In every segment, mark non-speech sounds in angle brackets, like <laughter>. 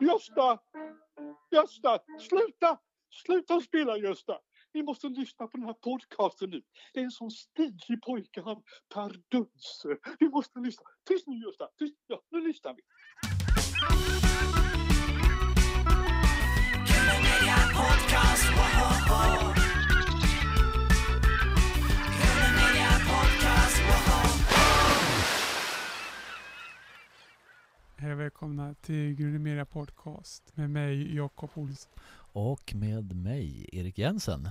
Gösta! Gösta! Sluta! Sluta spela Gösta! Ni måste lyssna på den här podcasten nu. Det är en sån stilig pojke han, Per Dunse. Vi måste lyssna. Tyst nu Gösta! Tyst. Ja, nu lyssnar vi. Podcast, Hej och välkomna till Grunemedia Podcast med mig Jakob Olsson. Och med mig, Erik Jensen.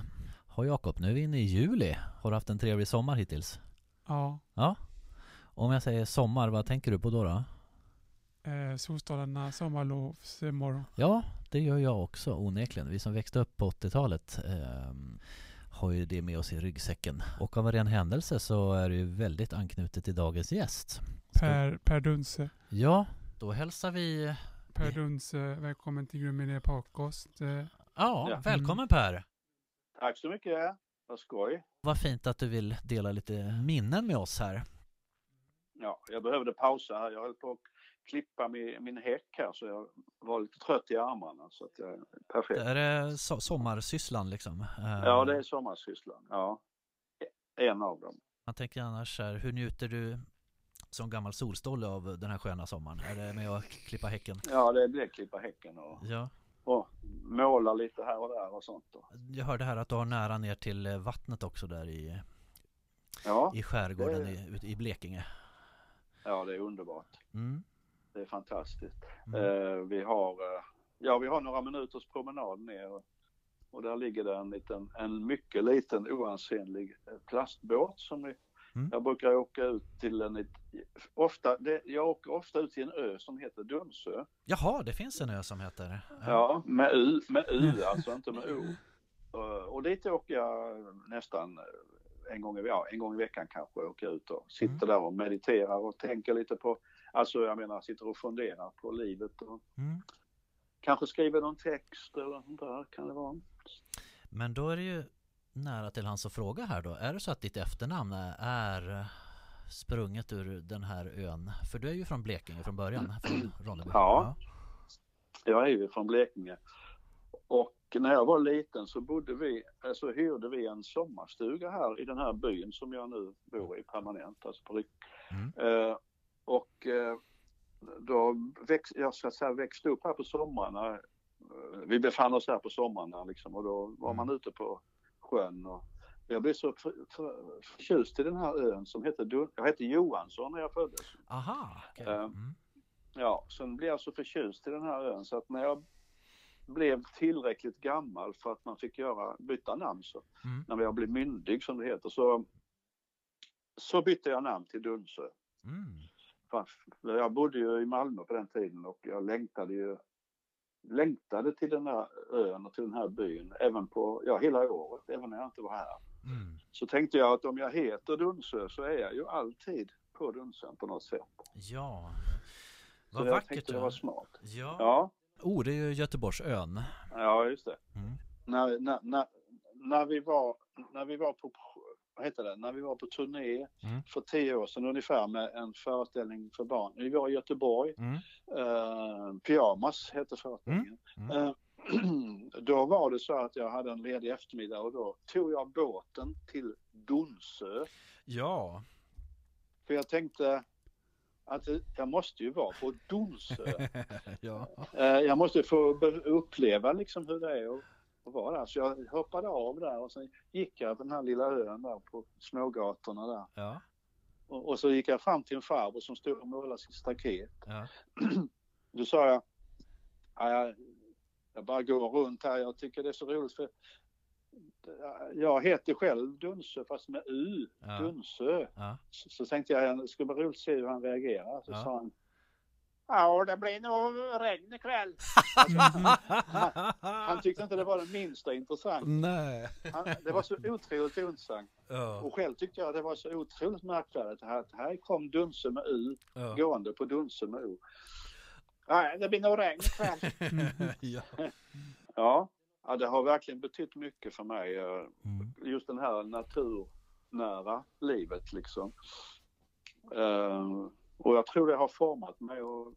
Ja Jakob, nu är vi inne i juli. Har du haft en trevlig sommar hittills? Ja, Ja. Om jag säger sommar, vad tänker du på då? då? eh, Solstolarna sommarlovsmorgon. Ja, det gör jag också onekligen. Vi som växte upp på 80-talet ehm, har ju det med oss i ryggsäcken. Och av en ren händelse så är det ju väldigt anknutet till dagens gäst. Per, per Dunse. Ja, då hälsar vi... Per Dunse, välkommen till Grunemedia Podcast. Eh, Ja, Ja. välkommen Per! Tack så mycket. Vad skoj. Vad fint att du vill dela lite minnen med oss här. Ja, jag behövde pausa här. Jag höll på att klippa min, min häck här så jag var lite trött i armarna. Så att jag, perfekt. Det är eh, so- sommarsysslan liksom. Eh, Ja, det är sommarsysslan. Ja, en av dem. Man tänker annars här, hur njuter du som gammal solstolle av den här sköna sommaren? Är det med att klippa häcken? Ja, det blir klippa häcken och, Ja. och måla lite här och där och sånt. Då. Jag hörde här att du har nära ner till eh, vattnet också där i, Ja, i skärgården det- i, i Blekinge. ja, det är underbart. Mm. Det är fantastiskt. Mm. Eh, vi har, eh, ja, vi har några minuters promenad ner och, och där ligger det en liten, en mycket liten oansenlig eh, plastbåt som vi, Mm. jag brukar åka ut till en, ofta, det, jag åker ofta ut till en ö som heter Dunsö. Jaha, det finns en ö som heter... Ja, med U, med U alltså, inte med O. Eh, Och dit åker jag nästan eh, en gång, i, ja, en gång i veckan kanske, åker jag ut och sitter Mm. där och mediterar och tänker lite på, alltså jag menar sitter och funderar på livet och Mm. kanske skriver någon text eller sånt där kan det vara. Men då är det ju nära till hans att fråga här då. Är det så att ditt efternamn är sprunget ur den här ön? För du är ju från Blekinge från början, från Ronneby. Ja. Jag är ju från Blekinge och när jag var liten så bodde vi, så hyrde vi en sommarstuga här i den här byn som jag nu bor i permanent, alltså på Rik- Mm. Eh, och eh, då växt, jag så att säga växte upp här på somrarna. Vi befann oss här på somrarna liksom och då var man ute på sjön och jag blev så för, för, förtjust i den här ön som hette, jag hette Johansson när jag föddes. Aha, okej. Eh, Mm. Ja, sen blev jag så förtjust i den här ön så att när jag blev tillräckligt gammal för att man fick göra, byta namn så, Mm. när jag blev myndig som det heter, så, så bytte jag namn till Dunsö. Mm. Jag bodde ju i Malmö på den tiden och jag längtade ju längtade till den här ön och till den här byn även på, ja hela året, även när jag inte var här. Mm. Så tänkte jag att om jag heter Dunsö så är jag ju alltid på Dunsön på något sätt. Ja, Så vad jag vackert tänkte du det var smart. Ja. Ja, Oh, det är ju Göteborgsön. ja just det. Mm. när, när, när, när, vi var, när vi var på vad heter det, när vi var på turné Mm. för tio år sedan ungefär med en föreställning för barn. Vi var i Göteborg, Mm. eh, Pyjamas hette föreställningen. Mm. Eh, <clears throat> då var det så att jag hade en ledig eftermiddag och då tog jag båten till Donsö. Ja. För jag tänkte att jag måste ju vara på Donsö. <laughs> ja. Eh, jag måste få uppleva liksom hur det är att vara där. Så jag hoppade av där och sen gick jag på den här lilla ön där på smågatorna där. Ja. Och, och så gick jag fram till en farbror som stod och målade sitt staket. Ja. <clears throat> Då sa jag, "Ja, jag, jag bara går runt här, jag tycker det är så roligt för jag heter själv Dunsö fast med U, Ja. Dunsö. Ja. Så, så tänkte jag det skulle vara roligt att se hur han reagerar. Så Ja. sa han, ja det blir nog regn ikväll. Han tyckte inte det var det minsta intressant. Nej. Han, det var så otroligt intressant. Ja. Och själv tyckte jag att det var så otroligt märkvärdigt. Här, här kom Dunse med U, Ja. gående på Dunse med O. Nej, det blir nog regn ikväll. <laughs> ja. Ja, ja, det har verkligen betytt mycket för mig. eh, Mm. Just den här naturnära livet liksom. Eh, och jag tror det har format mig och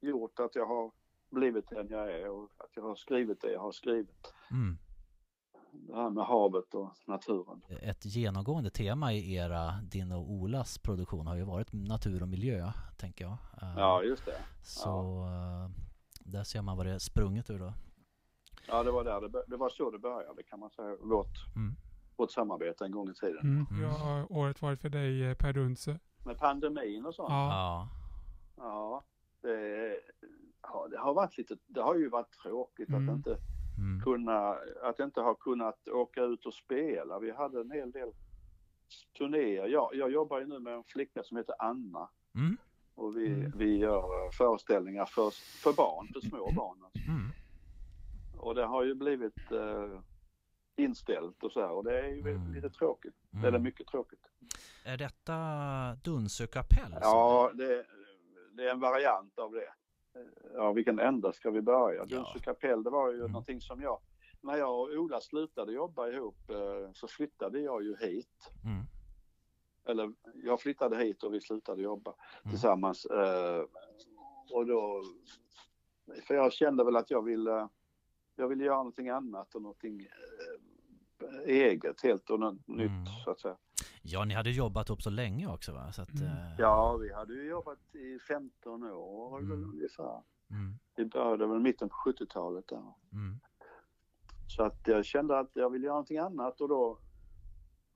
gjort att jag har blivit den jag är och att jag har skrivit det jag har skrivit. Mm. Det här med havet och naturen. Ett genomgående tema i era, din och Olas produktion har ju varit natur och miljö, tänker jag. Eh, Ja, just det. Så eh, där ser man vad det är sprunget ur då. Ja, det var, där det, var så det började kan man säga. Vårt, Mm. vårt samarbete en gång i tiden. Mm. Mm. Har året varit för dig eh, Per Dunse? Med pandemin och sånt. Ja. Ja. Det, ja, det har varit lite, det har ju varit tråkigt Mm. att inte Mm. kunna, att inte ha kunnat åka ut och spela. Vi hade en hel del turnéer. Jag, jag jobbar ju nu med en flicka som heter Anna Mm. och vi, Mm. vi gör föreställningar för, för barn, för små barn. Alltså. Mm. Och det har ju blivit eh, inställt och så här och det är ju Mm. lite tråkigt. Mm. Eller mycket tråkigt. Är detta Dunsö kapell? Ja, det, det är en variant av det. Ja, vilken ända ska vi börja? Ja. Dunsö kapell, det var ju Mm. någonting som jag, när jag och Ola slutade jobba ihop eh, så flyttade jag ju hit. Mm. Eller jag flyttade hit och vi slutade jobba Mm. tillsammans. eh, Och då, för jag kände väl att jag ville, jag ville göra någonting annat och någonting eh, eget, helt och något Mm. nytt så att säga. Ja, ni hade jobbat ihop så länge också va? Så att, Mm. eh, Ja, vi hade ju jobbat i 15 år Mm. ungefär. Mm. Vi började väl mitten på 70-talet där. Mm. Så att jag kände att jag ville göra någonting annat och då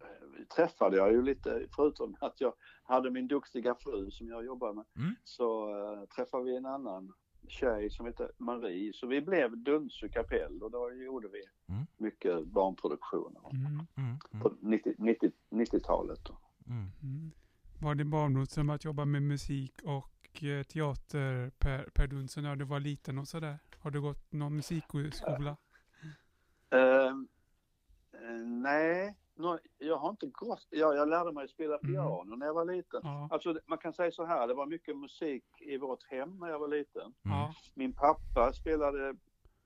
eh, träffade jag ju lite, förutom att jag hade min duktiga fru som jag jobbar med, Mm. så eh, träffade vi en annan tjej som heter Marie. Så vi blev Dunsö kapell och då gjorde vi Mm. mycket barnproduktioner Mm. Mm. Mm. på 90, 90, 90-talet. Då. Mm. Mm. Var din barndomsdröm att jobba med musik och eh, teater per, per Dunse när du var liten och sådär? Har du gått någon musikskola? Eh, eh, nej, nå- jag har inte gått. Ja, jag lärde mig spela Mm. piano när jag var liten. Ja. Alltså man kan säga så här, det var mycket musik i vårt hem när jag var liten. Mm. Min pappa spelade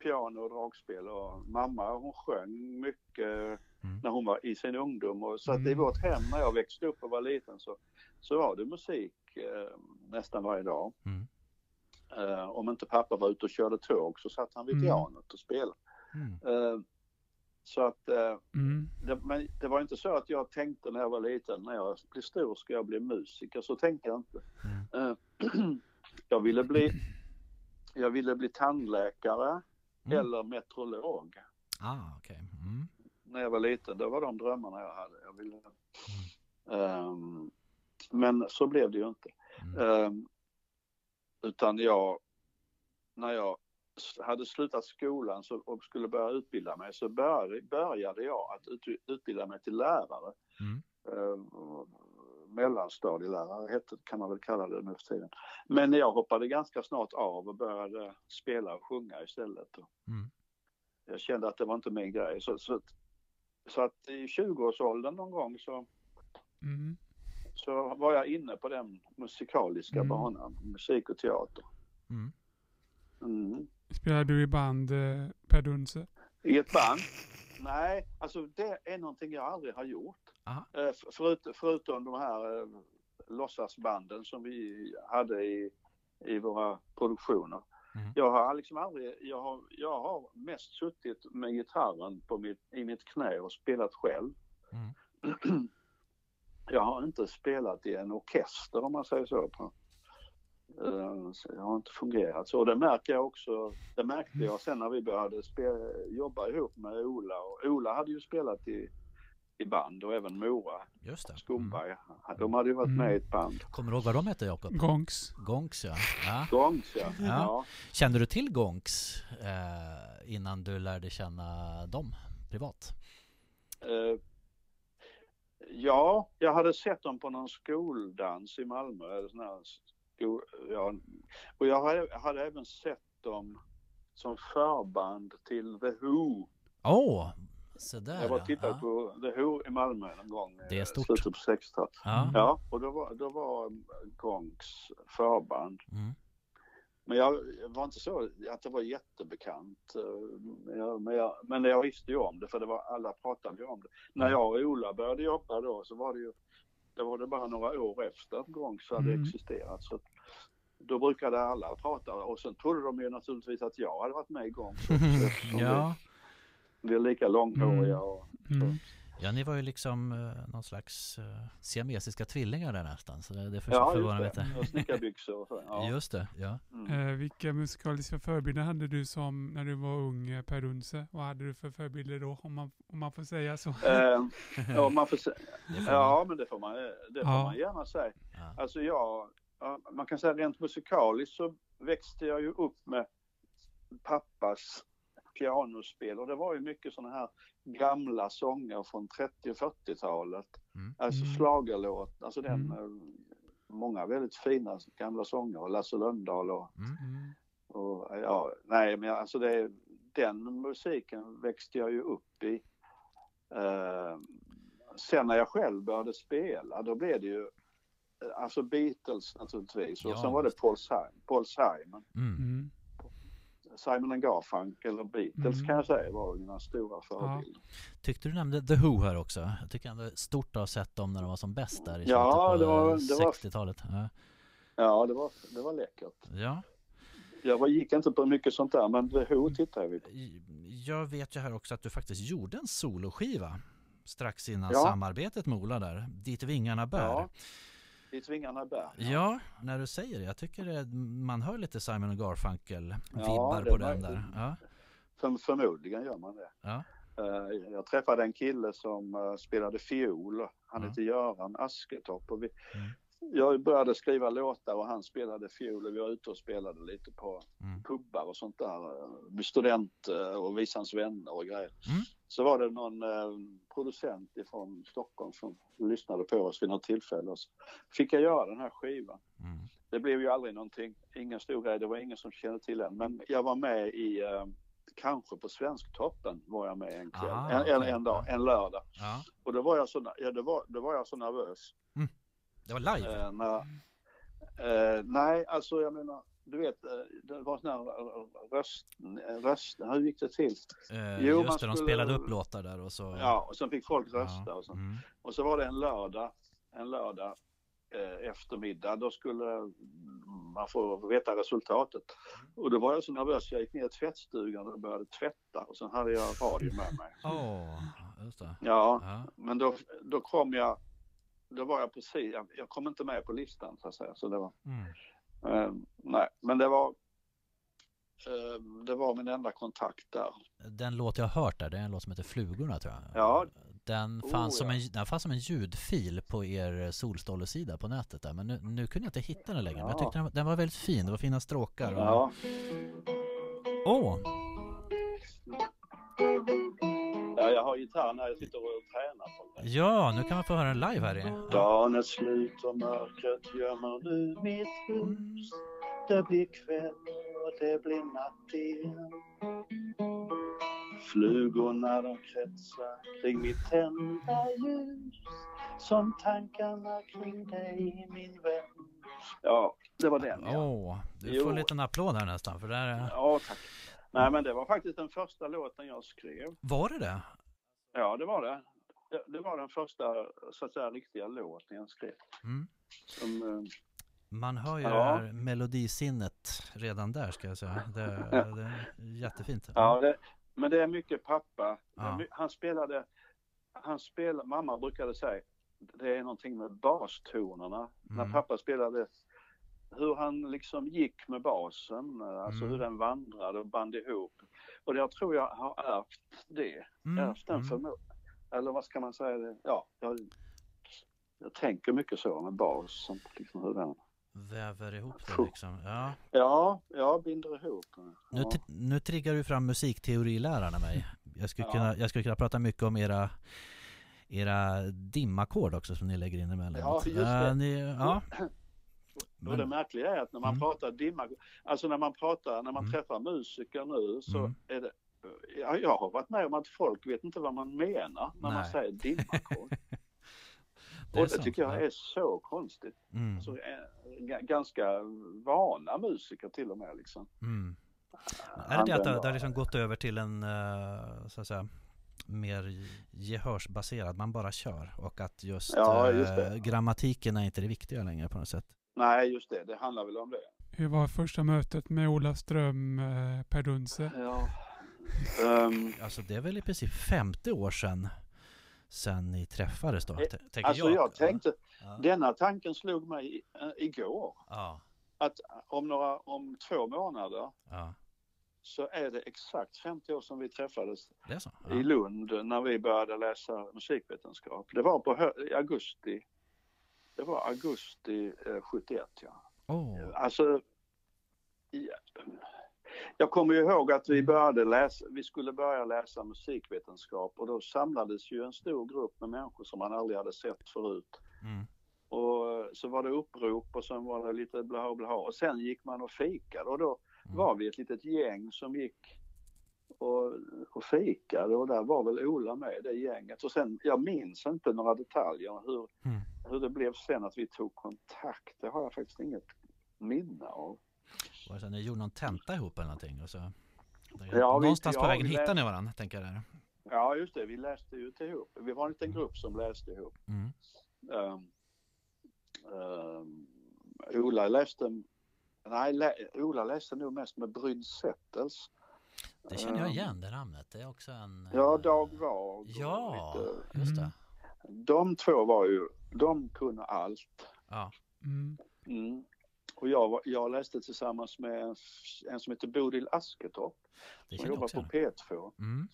piano och dragspel och mamma hon sjöng mycket Mm. när hon var i sin ungdom. Och så att i Mm. vårt hem när jag växte upp och var liten så, så var det musik eh, nästan varje dag. Mm. Eh, om inte pappa var ute och körde tåg så satt han vid Mm. pianot och spelade. Mm. Eh, så att eh, Mm. det, men det var inte så att jag tänkte när jag var liten, när jag blir stor ska jag bli musiker. Så tänkte jag inte. Mm. Eh, <clears throat> jag ville bli, jag ville bli tandläkare Mm. eller meteorolog. Ah, okej. Mm. När jag var liten, det var de drömmarna jag hade. Jag ville, Ehm, men så blev det ju inte. Ehm, utan jag, när jag hade slutat skolan så, och skulle börja utbilda mig så började, började jag att ut, utbilda mig till lärare. Mm. Ehm, mellanstadielärare heter, kan man väl kalla det nu för tiden. Men jag hoppade ganska snart av och började spela och sjunga istället. Mm. Jag kände att det var inte min grej. Så, så, så att i 20-årsåldern någon gång så, Mm. så var jag inne på den musikaliska Mm. banan, musik och teater. Mm. Spelar du i band eh, Per Dunse? I ett band? Nej, alltså det är någonting jag aldrig har gjort. Eh, förut, förutom de här eh, låtsasbanden som vi hade i, i våra produktioner. Mm. Jag har liksom aldrig, jag har, jag har mest suttit med gitarren på mitt, i mitt knä och spelat själv. Mm. <clears throat> Jag har inte spelat i en orkester om man säger så. På. Eh, så Jag har inte fungerat så. Det märker jag också. Det märkte jag sen när vi började jobba ihop med Ola. Och Ola hade ju spelat i, i band och även Mora Just det. Mm. Skomberg. De hade ju varit med i ett band. Kommer du ihåg vad de hette Jakob? Gongs? Gonks ja. ja. Gångs ja. Ja. ja. Kände du till Gonks eh, innan du lärde känna dem privat? Eh, ja, jag hade sett dem på någon skoldans i Malmö. Eller sån här ja. Och jag hade, hade även sett dem som förband till The Who. Åh, oh, så där Jag var ja. tittat ja. på The Who i Malmö någon gång. Det är eh, stort. Slutet på 60-talet. Ja. Ja, och då var, då var Gonks förband. Mm. Men jag var inte så att det var jättebekant. eh, Men jag, men, jag, men jag visste ju om det för det var, alla pratade ju om det. När Mm. jag och Ola började jobba då så var det ju, det var det bara några år efter att Gonks hade Mm. existerat. Så då brukade alla prata och sen trodde de ju naturligtvis att jag hade varit med igång. <laughs> Så, ja. Vi är lika långhåriga och Mm. Ja, ni var ju liksom uh, någon slags uh, siamesiska tvillingar där nästan. Så det, det för, Ja, förvånar mig inte. Och snickarbyxor och så. <laughs> Ja. Just det, ja. Mm. Eh, vilka musikaliska förebilder hade du som när du var ung eh, Per Unse? Vad hade du för förebilder då om man, om man får säga så? Eh, ja, man får se, <laughs> får man. ja, men det får man, det får Ja. man gärna säga. Ja. Alltså jag, ja, man kan säga rent musikaliskt så växte jag ju upp med pappas pianospel och det var ju mycket sådana här gamla sånger från 30 och 40-talet. Mm. Alltså Mm. schlagerlåt, alltså den, Mm. eh, många väldigt fina gamla sånger, Lasse Lundahl och, Mm. Mm. och ja, nej men alltså det, den musiken växte jag ju upp i. Eh, sen när jag själv började spela då blev det ju eh, alltså Beatles naturligtvis och Ja, sen var det Paul, Simon, Paul Simon. Mm. Simon Garfunkel och Beatles Mm. kan jag säga var mina stora förebilder. Tyckte du nämnde The Who här också? Jag tycker ändå stort att ha sett dem när de var som bäst där i Ja, det var- det var- 60-talet. Ja. Ja, det var, det var läckert. ja. Jag var, gick inte på mycket sånt där men The Who tittade vi på. Jag vet ju här också att du faktiskt gjorde en soloskiva strax innan Ja. samarbetet med Ola där, Dit vingarna bär. Ja. I Tvingarna bär. Ja, när du säger det. Jag tycker man hör lite Simon Garfunkel-vibbar Ja, på den där. Ja, För, förmodligen gör man det. ja. Eh, Jag träffade en kille som eh, spelade fiol. Han Ja. heter Göran Asketorp. Och vi, Mm. Jag började skriva låtar och han spelade fiol och vi var ute och spelade lite på Mm. pubbar och sånt där. eh, Med student eh, och Visans vänner och grejer. Mm. Så var det någon eh, producent ifrån Stockholm som lyssnade på oss vid något tillfälle. Och så fick jag göra den här skivan. Mm. Det blev ju aldrig någonting, ingen stor grej, det var ingen som kände till den. Men jag var med i, eh, kanske på Svensktoppen var jag med en kväll, Ah, en, en, en dag, en lördag. ja. Och då var jag så, ja, då var, då var jag så nervös. Det var live. Eh, när, eh, nej, alltså jag menar, du vet, eh, det var sån här röst, röst, hur gick det till? Eh, jo, man just det, de skulle- spelade upp låtar där och så. Ja, och sen fick folk Ja, rösta och så. Mm. Och så var det en lördag, en lördag eh, eftermiddag. Då skulle man få veta resultatet. Och då var jag så nervös. Jag gick ner i tvättstugan och började tvätta. Och sen hade jag radio med mig. Åh, just det. Ja, Ja. men då, då kom jag, då var jag precis, jag, jag kom inte med på listan så att säga. Så det var, Mm. Eh, nej, men det var, eh, det var min enda kontakt där. Den låt jag har hört där, det är en låt som heter Flugorna tror jag. Ja. Den Oh, fanns, som, ja. en, den fanns som en ljudfil på er Solstolle-sida på nätet där. Men nu, nu kunde jag inte hitta den längre. Men jag Ja. tyckte den, var- den var väldigt fin. Det var fina stråkar. och- Ja, Åh! ja jag har gitarr när jag sitter och tränar. På det. Ja, nu kan man få höra den live här i. Dagen är slut och mörkret gömmer nu mitt hus. Det blir kväll och det blir natt igen. Flugorna de kretsar kring mitt tända ljus. Som tankarna kring dig min vän. Ja, det var den ja. Åh, du Jo. får en liten applåd här nästan för där är... Ja, tack. Nej, men det var faktiskt den första låten jag skrev. Var det det? Ja, det var det. Det- var den första, så att säga, riktiga låten jag skrev. Mm. Som, eh, Man hör ju Ja. det här melodisinnet redan där ska jag säga. Det, <laughs> det är jättefint. Ja, det, men det är mycket pappa. Ja. Han spelade, han spelade, mamma brukade säga, det är någonting med bastonerna. När Mm. pappa spelade, hur han liksom gick med basen, alltså Mm. hur den vandrade och band ihop. Och jag tror jag har ärvt det, Mm, ärvt den mm. förmågan. Eller vad ska man säga? Det? Ja, jag, jag tänker mycket så med basen, liksom hur den... Väver ihop det liksom. Ja. Ja, jag binder ihop. Nu, Ja. tri- nu triggar du fram musikteorilärarna mig. Jag skulle, Ja. kunna, jag skulle kunna prata mycket om era era dimackord också som ni lägger in emellan. Ja, just det. Äh, ni, ja. <clears throat> Och det märkliga är att när man Mm. pratar dimma, alltså när man pratar, när man Mm. träffar musiker nu så Mm. är det, ja, jag har varit med om att folk vet inte vad man menar när man Nej. säger dimmackord. Det <laughs> och det tycker jag ja. är så konstigt. Mm. Alltså, eh, ganska vana musiker till och med liksom. Mm. Är det det att det, det har liksom gått över till en eh, så att säga mer gehörsbaserad, man bara kör och att just, Ja, eh, just det. grammatiken är inte det viktiga längre på något sätt. Nej, just det, det handlar väl om det. Hur var första mötet med Ola Ström, eh, Per Dunse? Ja. Ehm, Alltså det är väl i princip 50 år sedan sen ni träffades då? Eh, t- tänker alltså jag tänkte, Ja. denna tanken slog mig i- eh, igår. Ja, Att om, några, om två månader ja, så är det exakt 50 år sedan vi träffades i. Lund när vi började läsa musikvetenskap. Det var på hö- i augusti. Det var augusti eh, 71 ja. Åh, Alltså, ja. jag kommer ihåg att vi började läsa, vi skulle börja läsa musikvetenskap och då samlades ju en stor grupp med människor som man aldrig hade sett förut. mm. Och så var det upprop och sen var det lite blaha blaha och sen gick man och fikade och då Mm. var vi ett litet gäng som gick och, och fikade och där var väl Ola med i det gänget och sen, jag minns inte några detaljer hur, Mm. hur det blev sen att vi tog kontakt. Det har jag faktiskt inget minne av. Var det så ni gjorde någon tenta ihop eller någonting? Och så, vi- någonstans på ja, vägen vi hittar lä- ni varandra, tänker jag där. Ja just det, vi läste ju ihop. Vi var en liten grupp som läste ihop. Mm. Um, um, Ola läste, nej Ola läste nog mest med Bryd Settels. Det känner jag Ehm, igen, det namnet. Det är också en... Ja, eh, Dag och Ja, lite- just det. Mm. De två var ju, de kunde allt. Ja, Mm. Mm. Och jag, jag läste tillsammans med en, en som heter Bodil Asketorp. jag jobbar på igen. P2. Mm.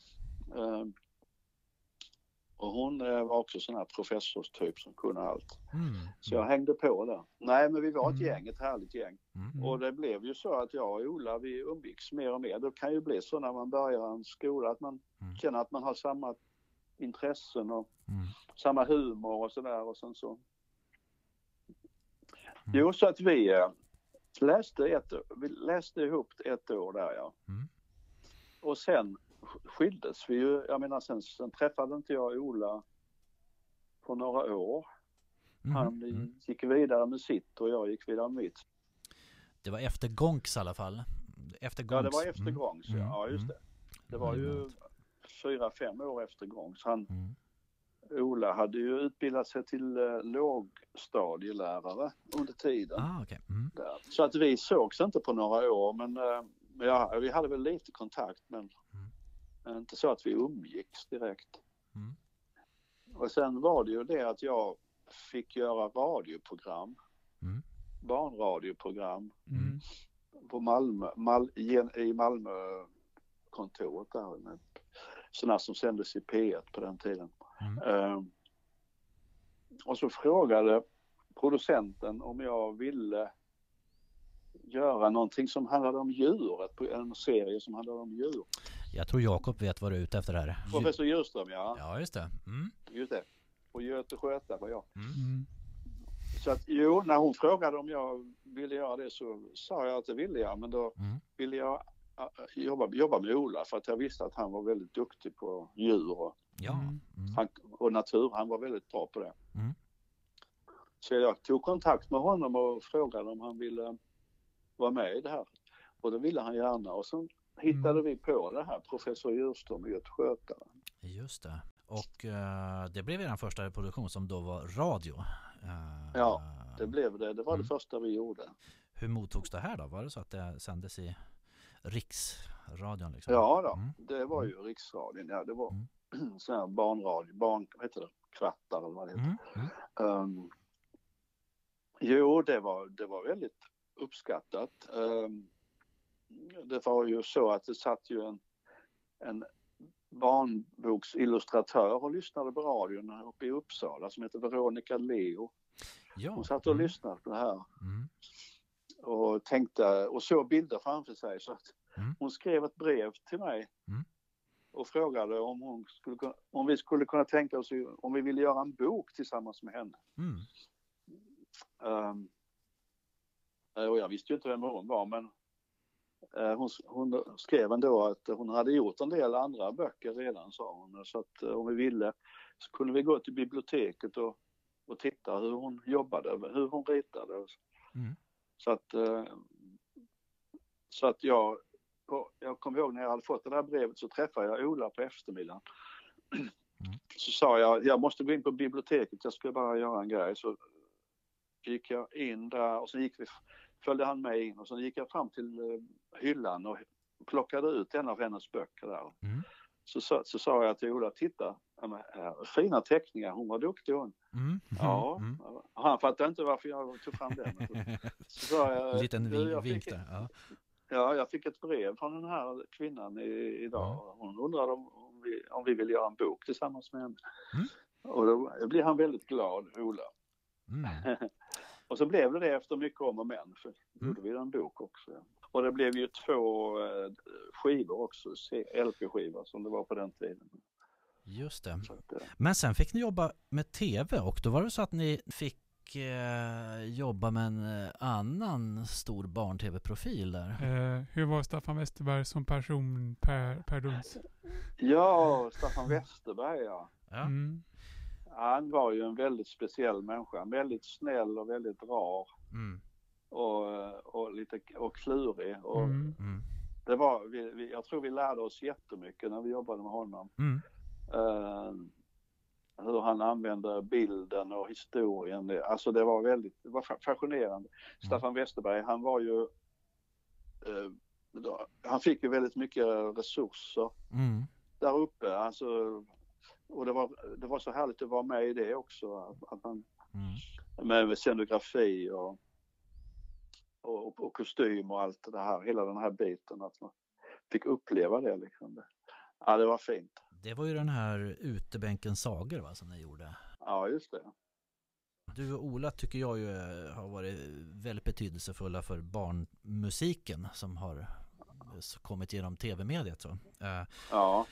Och hon eh, var också sån här professorstyp som kunde allt. Mm. Så jag hängde på där. Nej men vi var ett Mm. gäng, ett härligt gäng. Mm. Och det blev ju så att jag och Ola vi umgicks mer och mer. Det kan ju bli så när man börjar en skola att man Mm. känner att man har samma intressen och Mm. samma humor och sådär och sen så. Mm. Jo så att vi eh, läste, ett, vi läste ihop ett år där ja. Och sen skildes vi ju, jag menar sen, sen träffade inte jag Ola på några år. Mhm. Han Mm. gick vidare med sitt och jag gick vidare med mitt. Det var efter Gonks i alla fall. Efter Ja, det var efter Mm. Gångs, Mm. ja just Mm. det. Det var ju fyra, fem år efter Gångs. Han, Mm. Ola hade ju utbildat sig till eh, lågstadielärare under tiden. Ah, okej. Mm. Så att vi sågs inte på några år men eh, ja, vi hade väl lite kontakt men Mm. inte så att vi umgicks direkt. Mm. Och sen var det ju det att jag fick göra radioprogram, Mm. barnradioprogram Mm. på Malmö, Mal, i Malmö kontoret där. Med sådana som sändes i P1 på den tiden. Ehm, och så frågade producenten om jag ville göra någonting som handlade om djuret, på en serie som handlade om djur. Jag tror Jakob vet vad du är ute efter här. Professor Djurström ja, Ja, just det. Mm. just det. Och Göte Sköta var jag. Mm. Mm. Så att jo, när hon frågade om jag ville göra det så sa jag att det ville jag men då Mm. ville jag äh, jobba, jobba med Ola för att jag visste att han var väldigt duktig på djur och, Ja. Mm. Mm. han, och natur. Han var väldigt bra på det. Mm. Så jag tog kontakt med honom och frågade om han ville vara med i det här. Och det ville han gärna och sen hittade Mm. vi på det här, professor Djurström och Göte Sköta. Just det. Och eh, det blev er första produktion som då var radio. Eh, Ja, Det blev det, det var Mm. det första vi gjorde. Hur mottogs det här då? Var det så att det sändes i riksradion? Liksom? Ja då, Mm. det var ju Riksradion, ja det var Mm. <clears throat> sån här barnradio, barn, vad heter det, kvartar eller vad det heter. Mm. Mm. Um, jo, det var, det var väldigt uppskattat. Um, det var ju så att det satt ju en, en barnboksillustratör och lyssnade på radion uppe i Uppsala som heter Veronica Leo. Ja. Hon satt och Mm. lyssnade på det här Mm. och tänkte och såg bilder framför sig så att Mm. hon skrev ett brev till mig Mm. och frågade om, hon skulle, kunna- om vi skulle kunna tänka oss om vi ville göra en bok tillsammans med henne. Um, och jag visste ju inte vem hon var men hon, hon skrev ändå att hon hade gjort en del andra böcker redan sa hon. Så att eh, om vi ville så kunde vi gå till biblioteket och, och titta hur hon jobbade, hur hon ritade. Mm. Så att, eh, så att jag, på, jag kommer ihåg när jag hade fått det där brevet så träffade jag Ola på eftermiddagen. <clears throat> Så sa jag, jag måste gå in på biblioteket, jag ska bara göra en grej. Så gick jag in där och så gick vi följde han med in och så gick jag fram till eh, hyllan och plockade ut en av hennes böcker där. Mm. Så, sa- så sa jag till Ola, titta, här, fina teckningar, hon var duktig hon. Mm. Ja, Mm. han fattade inte varför jag tog fram den. Så sa jag, En <laughs> liten "Du, vink, jag vink fick, där. Ja. ja, jag fick ett brev från den här kvinnan i, idag. Hon undrade om, om, vi, om vi vill göra en bok tillsammans med henne. Mm. Och då blir han väldigt glad, Ola. Mm. <laughs> Och så blev det det efter mycket om och men. För Mm. gjorde vi en bok också. Och det blev ju två eh, skivor också, LP-skivor som det var på den tiden. Just det. Så att, eh, Men sen fick ni jobba med TV och då var det så att ni fick eh, jobba med en annan stor barn-TV-profil där. Eh, hur var Staffan Westerberg som person per, per Duns? ja, Staffan Westerberg ja. Ja. Mm. Han var ju en väldigt speciell människa. Väldigt snäll och väldigt rar. Mm. Och, och lite och klurig. Och Mm. Mm. det var, vi, vi, jag tror vi lärde oss jättemycket när vi jobbade med honom. Mm. Eh, hur han använde bilden och historien. Det- Alltså det var väldigt det var fa- fascinerande. Staffan Westerberg, han var ju... då- han fick ju väldigt mycket resurser Mm. där uppe. Alltså, och det var, det var så härligt att vara med i det också. Att, att han, Mm. med scenografi och, och, och kostym och allt det här. Hela den här biten. Att man fick uppleva det liksom. Ja, det var fint. Det var ju den här utebänken sagor va, som ni gjorde. Ja, just det. Du och Ola tycker jag ju eh, har varit väldigt betydelsefulla för barnmusiken som har kommit genom tv-mediet. Så. Eh, Ja,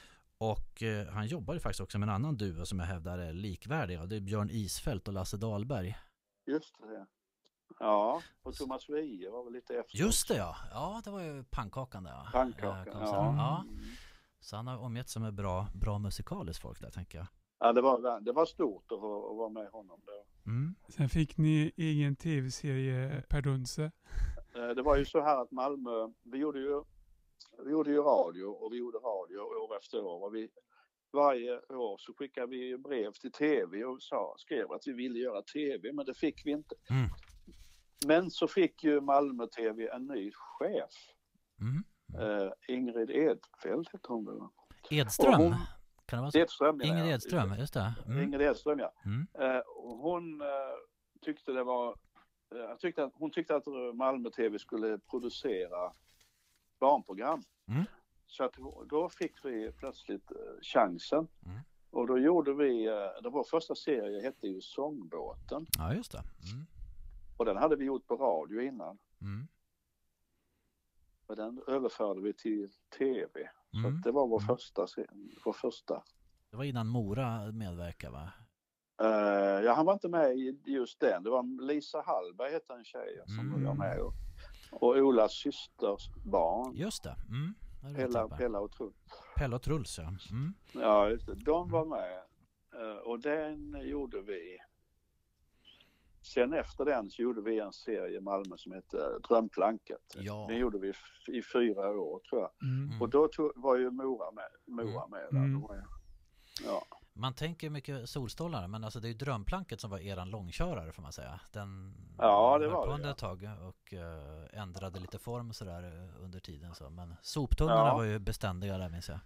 Och eh, han jobbar ju faktiskt också med en ann duo som jag hävdar är likvärdiga. Det är Björn Isfält och Lasse Dahlberg. just det. Ja, och Thomas Wiehe var väl lite efter. Just det ja! Ja, det var ju pannkakan där ja. Pannkakan, Eh, ja. ja. Mm. Så han har omgett sig med bra, bra musikaliskt folk där tänker jag. Ja, det var, det var stort att, att vara med honom då. Mm. Sen fick ni egen tv-serie Per Dunse. Eh, Det var ju så här att Malmö, vi gjorde ju, vi gjorde ju radio och vi gjorde radio år efter år. Och vi, varje år så skickade vi brev till tv och sa, skrev att vi ville göra tv, men det fick vi inte. Mm. Men så fick ju Malmö TV en ny chef. Mm. Eh, Ingrid Edfeldt hette hon väl? Edström? Hon- Kan det vara så? Edström ja, Ingrid ja. Edström, just det. Mm. Ingrid Edström ja. Mm. Eh, hon eh, tyckte det var, eh, tyckte att, hon tyckte att Malmö TV skulle producera barnprogram. Mm. Så att då fick vi plötsligt eh, chansen. Mm. Och då gjorde vi, eh, det vår första serie hette ju Sångbåten. Ja, just det. Mm. Och den hade vi gjort på radio innan. Mm. Och den överförde vi till TV. Så Mm. det var vår Mm. första, vår första. Det var innan Mora medverkade va? Eh, ja, han var inte med i just den. Det var Lisa Hallberg hette en tjej som Mm. var med. Och, och Olas systers barn. Just det. Mm. Det Pella. Pella och Truls. Pelle och Truls ja. Mm. Ja, just det. De var med. Eh, och den gjorde vi. Sen efter den så gjorde vi en serie i Malmö som hette Drömplanket. Ja. Den gjorde vi i fyra år tror jag. Mm. Och då tog, var ju Mora med. Mora med där. Mm. Ja. Man tänker mycket solstolar men alltså det är ju drömplanket som var eran långkörare får man säga. Den Ja, det var på det, under ja. ett tag och eh, ändrade lite form sådär eh, under tiden så. Men soptunnorna Ja. var ju beständiga där minns jag.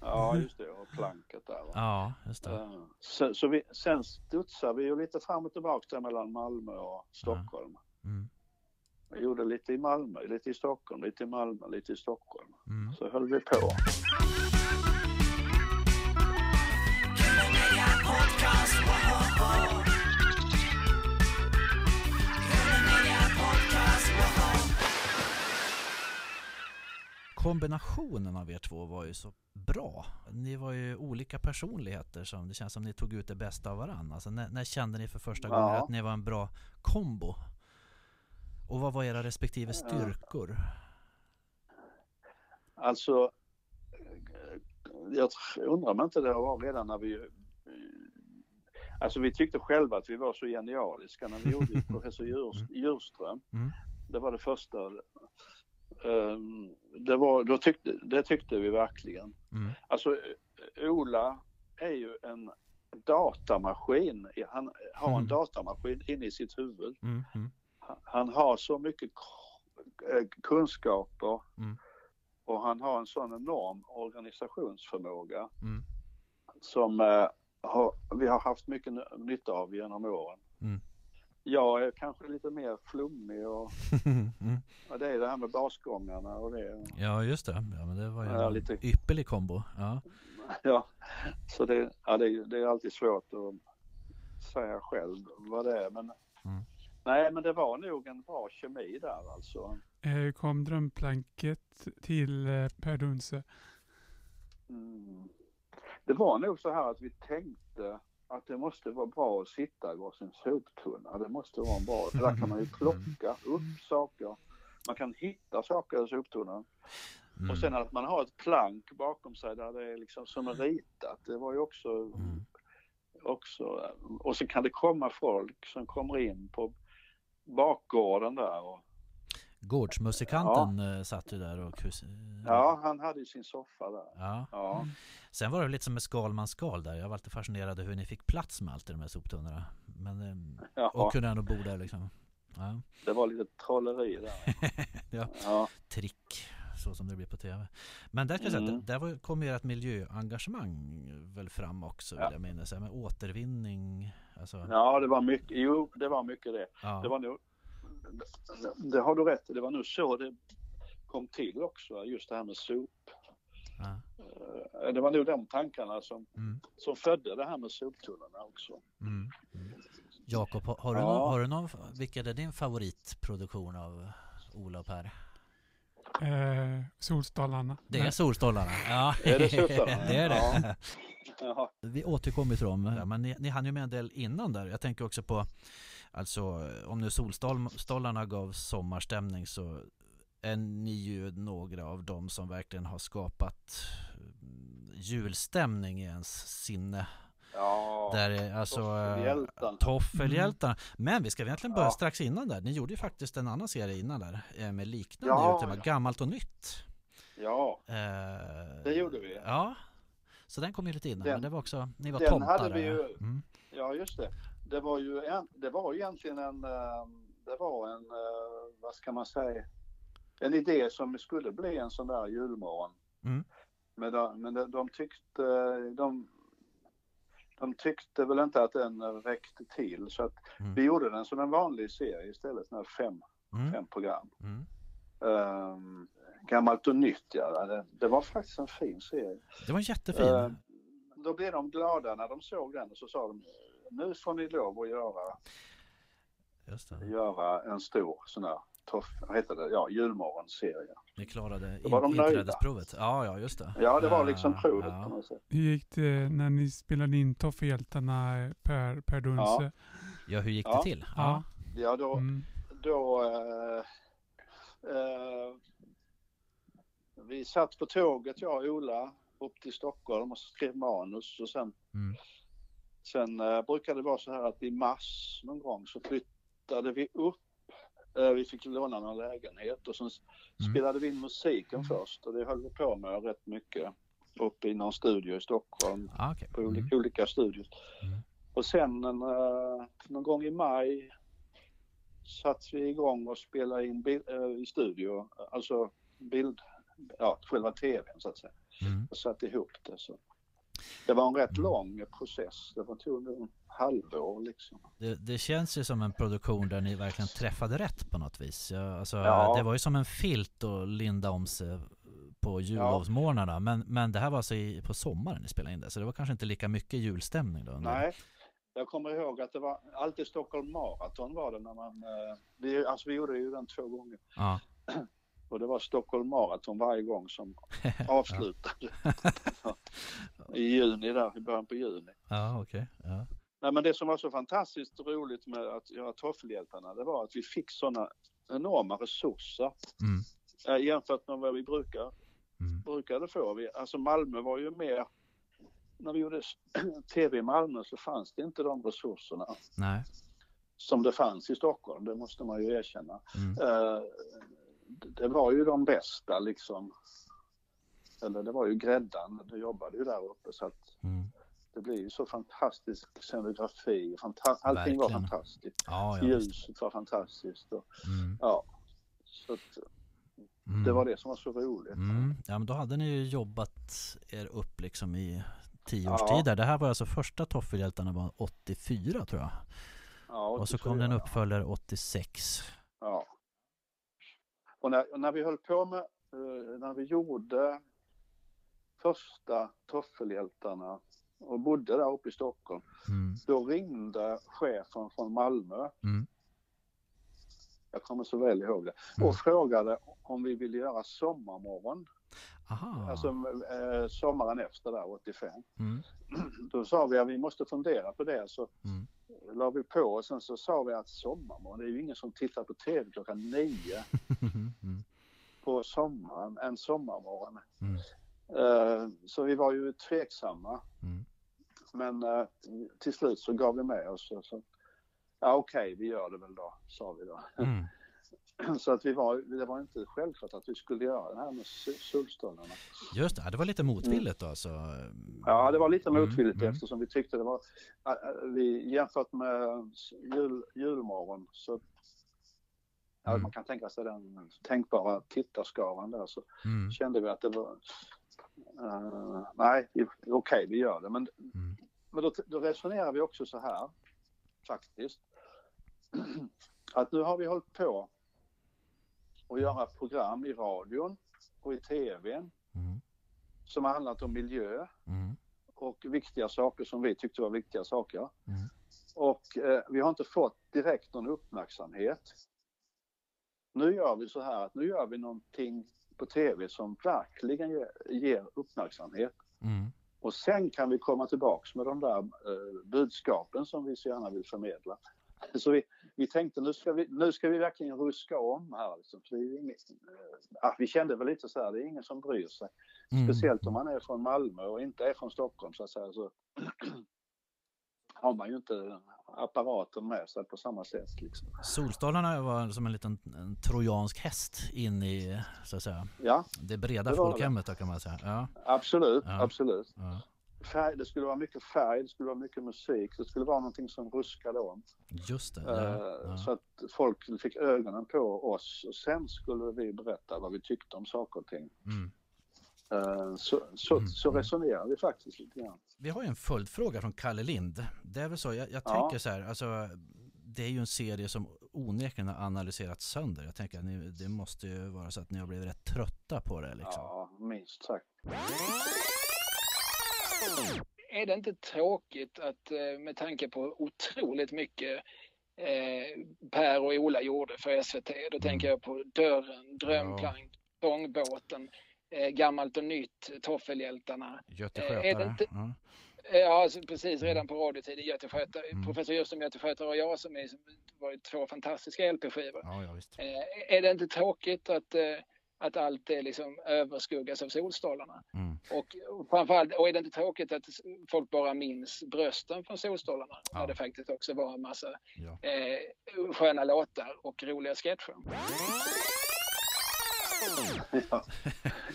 ja, just det. Och planket där. Va? Ja, just det. Ja. Så, så vi, sen studsade vi ju lite fram och tillbaka där mellan Malmö och Stockholm. Mm. Vi gjorde lite i Malmö, lite i Stockholm, lite i Malmö, lite i Stockholm. Mm. Så höll vi på. Kombinationen av er två var ju så bra. Ni var ju olika personligheter som det känns som ni tog ut det bästa av varandra. Alltså när, när kände ni för första Ja. gången att ni var en bra kombo? Och vad var era respektive styrkor? Alltså, jag undrar om inte det var redan när vi... Alltså vi tyckte själva att vi var så genialiska när vi <laughs> gjorde professor Djurs, Djurström. Mm. Det var det första. Ehm, Det, var, då tyckte, det tyckte vi verkligen. Mm. Alltså Ola är ju en datamaskin. Han har en Mm. datamaskin inne i sitt huvud. Mm. Mm. han har så mycket eh, kunskaper Mm. och han har en sån enorm organisationsförmåga Mm. som eh, har, vi har haft mycket ny- nytta av genom åren. Mm. Jag är kanske lite mer flummig och, <laughs> mm. och det är det här med basgångarna och det. Ja just det, ja, men det var ju Ja, en lite- ypperlig kombo. Ja. <laughs> Ja, så det, ja, det, är- det är alltid svårt att säga själv vad det är. Men, Mm. Nej, men det var nog en bra kemi där alltså. Eh, Hur kom drömplanket till eh, Per Dunse? Mm. Det var nog så här att vi tänkte att det måste vara bra att sitta i varsin soptunna. Det måste vara en bra, <laughs> för där kan man ju plocka upp saker. Man kan hitta saker i soptunnan. Mm. Och sen att man har ett plank bakom sig där det är liksom som är ritat. Det var ju också, Mm. också och så kan det komma folk som kommer in på bakgården där. Och, Gårdsmusikanten ja. satt ju där och ja, han hade ju sin soffa där. ja. Ja, Sen var det lite som med Skalmans skal där. Jag var alltid fascinerad hur ni fick plats med allt i de här soptunnorna. Men, eh, ja och kunde ändå bo där liksom. Ja. det var lite trolleri där. <laughs> Ja. Ja, Trick, så som det blir på tv. Men där ska jag säga, Mm. där var- kom ju ert miljöengagemang väl fram också vill Ja. jag minnas. Med återvinning, alltså. ja det var mycket, jo det var mycket det. Ja. Det var nog, det har du rätt i, det var nog så det kom till också, just det här med sop. Ja. Eh, Det var nog de tankarna som, Mm. som födde det här med soptunnorna också. Mm. Mm. Jakob, har, du Ja. någon, har du någon, vilken är din favoritproduktion av Ola och Per? Eh, Solstolarna. Det är Solstolarna. Ja, Är det Solstolarna? det är det. <laughs> <laughs> Ja. Vi återkommer till dem, ja, men ni, ni hann ju med en del innan där. Jag tänker också på, alltså om nu Solstolarna gav sommarstämning så är ni ju några av dem som verkligen har skapat mm, julstämning i ens sinne. Ja, Där är alltså eh, Toffelhjältarna. Toffelhjältarna. Men vi ska egentligen börja Ja. strax innan där. Ni gjorde ju faktiskt en annan serie innan där eh, med liknande Ja, tema, ja. gammalt och nytt. ja, Eh, det gjorde vi. Ja, så den kom ju lite innan. Den- men det var också, ni var den tomtar hade vi ju- mm. Ja, just det. Det var ju en, det var egentligen en, eh, det var en, eh, vad ska man säga, en idé som skulle bli en sån där julmorgon. Mm. Men, de, men de, de tyckte, de, de tyckte väl inte att den räckte till så att Mm. vi gjorde den som en vanlig serie istället, här fem, Mm. fem program. Mm. Um, gammalt och nytt ja, det, det var faktiskt en fin serie. Det var jättefin. Eh, då blev de glada när de såg den och så sa de nu får ni lov att göra, Just det. göra en stor sån här toff, vad heter det, ja julmorgonserie. Ni klarade var de inträdesprovet. Ja, ja, just det. Ja det var liksom Ja, provet ja. kan man säga. Hur gick det när ni spelade in Toffehjältarna eh, Per, per Dunse? Ja, hur gick Ja. det till? Ja. Ja då, Mm. då eh, eh, vi satt på tåget jag och Ola upp till Stockholm och skrev manus och sen Mm. Sen eh, brukade det vara så här att i mars någon gång så flyttade vi upp. Eh, vi fick låna någon lägenhet och sen Mm. spelade vi in musiken först och det höll vi på med rätt mycket. Uppe i någon studio i Stockholm Ah, okej. på olika, Mm. olika studios. Mm. Och sen en, eh, någon gång i maj satte vi igång och spelade in bil, eh, i studio, alltså bild, ja själva tvn så att säga. Mm. Och satte ihop det. Så. Det var en rätt Mm. lång process. Det var tog nog halvår liksom. Det, det känns ju som en produktion där ni verkligen träffade rätt på något vis. Ja, alltså, Ja. Det var ju som en filt att linda om sig på jullovsmorgnarna. Men, men det här var alltså i, på sommaren ni spelade in det. Så det var kanske inte lika mycket julstämning då? Nej, jag kommer ihåg att det var alltid Stockholm Marathon var det när man, eh, vi, alltså vi gjorde ju den två gånger. Ja. <clears throat> Och det var Stockholm Marathon varje gång som <laughs> avslutade. <laughs> I juni där, i början på juni. Ja, okej. Ja. Nej men det som var så fantastiskt roligt med att göra Toffelhjältarna det var att vi fick sådana enorma resurser Mm. jämfört med vad vi brukar, Mm. brukade få. Vi, alltså Malmö var ju mer, när vi gjorde tv <clears throat> i Malmö så fanns det inte de resurserna Nej. som det fanns i Stockholm, det måste man ju erkänna. Mm. Eh, det var ju de bästa liksom. Eller det var ju gräddan, du jobbade ju där uppe så att Mm. Det blir ju så fantastisk scenografi. Fanta allting var Verkligen. fantastiskt. Ja, ja. Ljuset var fantastiskt. Och, Mm. ja. Så att, Mm. det var det som var så roligt. Mm. Ja men då hade ni ju jobbat er upp liksom i tio års Ja. tid där. Det här var alltså första Toffelhjältarna var 84 tror jag. Ja, Och så kom det en 84, uppföljare 86. Ja. Och när, när vi höll på med, eh, när vi gjorde första Toffelhjältarna och bodde där uppe i Stockholm, Mm. då ringde chefen från Malmö, Mm. jag kommer så väl ihåg det, Mm. och frågade om vi ville göra Sommarmorgon, Aha. alltså eh, sommaren efter där, 85. Mm. Då sa vi att vi måste fundera på det, så Mm. La vi på och sen så sa vi att Sommarmorgon, det är ju ingen som tittar på TV klockan nio <laughs> Mm. på sommaren, en sommarmorgon. Mm. Eh, Så vi var ju tveksamma. Mm. Men eh, till slut så gav vi med oss. Så, ja okej, vi gör det väl då, sa vi då. <laughs> <clears throat> Så att vi var, det var inte självklart att vi skulle göra det här med solstolarna. Just det, det var lite motvilligt då alltså. Ja, det var lite Mm, motvilligt mm. eftersom vi tyckte det var, äh, äh, vi, jämfört med jul, julmorgon så Ja, Mm. man kan tänka sig den tänkbara tittarskaran där så Mm. kände vi att det var eh, nej, okej vi gör det men, men då, då resonerar vi också så här faktiskt <clears throat> att nu har vi hållit på att göra program i radion och i tvn Mm. som har handlat om miljö Mm. och viktiga saker som vi tyckte var viktiga saker. Mm. Och eh, vi har inte fått direkt någon uppmärksamhet. Nu gör vi så här att nu gör vi någonting på tv som verkligen ger, ger uppmärksamhet. Mm. Och sen kan vi komma tillbaks med de där eh, budskapen som vi så gärna vill förmedla. <laughs> Så vi, vi tänkte nu ska vi, nu ska vi verkligen ruska om här. Liksom. För det är inget, ah, vi kände väl lite så här, det är ingen som bryr sig. Mm. Speciellt om man är från Malmö och inte är från Stockholm så att säga. Så <clears throat> har man ju inte apparaten med sig på samma sätt. Liksom. Solstolarna var som en liten en trojansk häst in i så att säga, Ja, det breda Det det. folkhemmet då kan man säga. Ja, absolut, Ja. absolut. ja. Färg, det skulle vara mycket färg, det skulle vara mycket musik, det skulle vara någonting som ruskade om. Just det. Eh, Ja, Så ja. att folk fick ögonen på oss och sen skulle vi berätta vad vi tyckte om saker och ting. Mm. Eh, Så, så, Mm. så resonerar vi faktiskt lite grann. Vi har ju en följdfråga från Kalle Lind. Det är väl så, jag, jag Ja. tänker så här, alltså det är ju en serie som onekligen har analyserats sönder. Jag tänker att ni, det måste ju vara så att ni har blivit rätt trötta på det liksom. Ja, minst sagt. Är det inte tråkigt att eh, med tanke på otroligt mycket eh, Per och Ola gjorde för SVT, då Mm. tänker jag på Dörren, Drömplank, Sångbåten, eh, Gammalt och nytt, Toffelhjältarna. Göte Eh, inte- Ja. Ja, alltså precis redan på radiotiden, Göte Skötare, Mm. professor Justin Göte Skötare och jag som är, som var ju två fantastiska LP-skivor. ja, ja. Eh, är det inte tråkigt att, att allt det liksom överskuggas av Solstolarna? Mm. Och, och framförallt, och är det inte tråkigt att folk bara minns brösten från Solstolarna? Ja. När det faktiskt också var en massa Ja. eh, sköna låtar och roliga sketcher. Ja.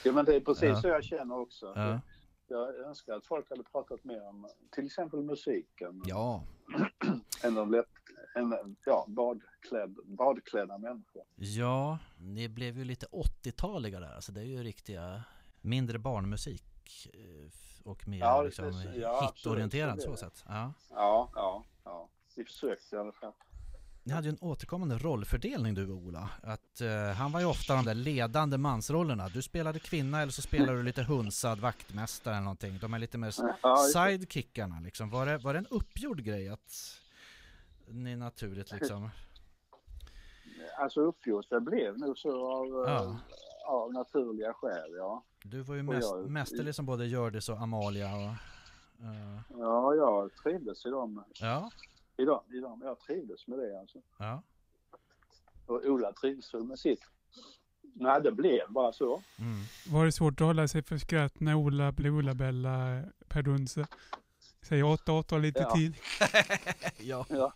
ja, men det är precis Ja. så jag känner också. Ja. Jag önskar att folk hade pratat mer om till exempel musiken ja, <clears throat> än om lätt, än, ja, badklädd, badklädda människor. ja, ni blev ju lite 80-taliga där. Alltså det är ju riktiga mindre barnmusik eh, och mer Ja, liksom, ja, hitorienterad så så sätt. Ja. Ja, ja, ja. Vi försökte i alla fall. Ni hade ju en återkommande rollfördelning du och Ola. Att, eh, han var ju ofta de där ledande mansrollerna. Du spelade kvinna eller så spelade du lite hunsad vaktmästare eller någonting. De är lite mer sidekickarna liksom. Var det, var det en uppgjord grej att ni naturligt liksom... <laughs> Alltså det blev nog så av, Ja. eh, av naturliga skäl, ja. Du var ju mest, jag- mästerlig som både Hjördis och Amalia och... eh, Ja, jag trivdes i dem. ja, I dem, i dem. Jag trivdes med det alltså. ja. Och Ola trivs väl med sitt. Nej, det blev bara så. Mm. Var det svårt att hålla sig för skratt när Ola blev Ola-Bella Per Dunse? Säger 8-8 lite Ja. till. <laughs> ja. Ja.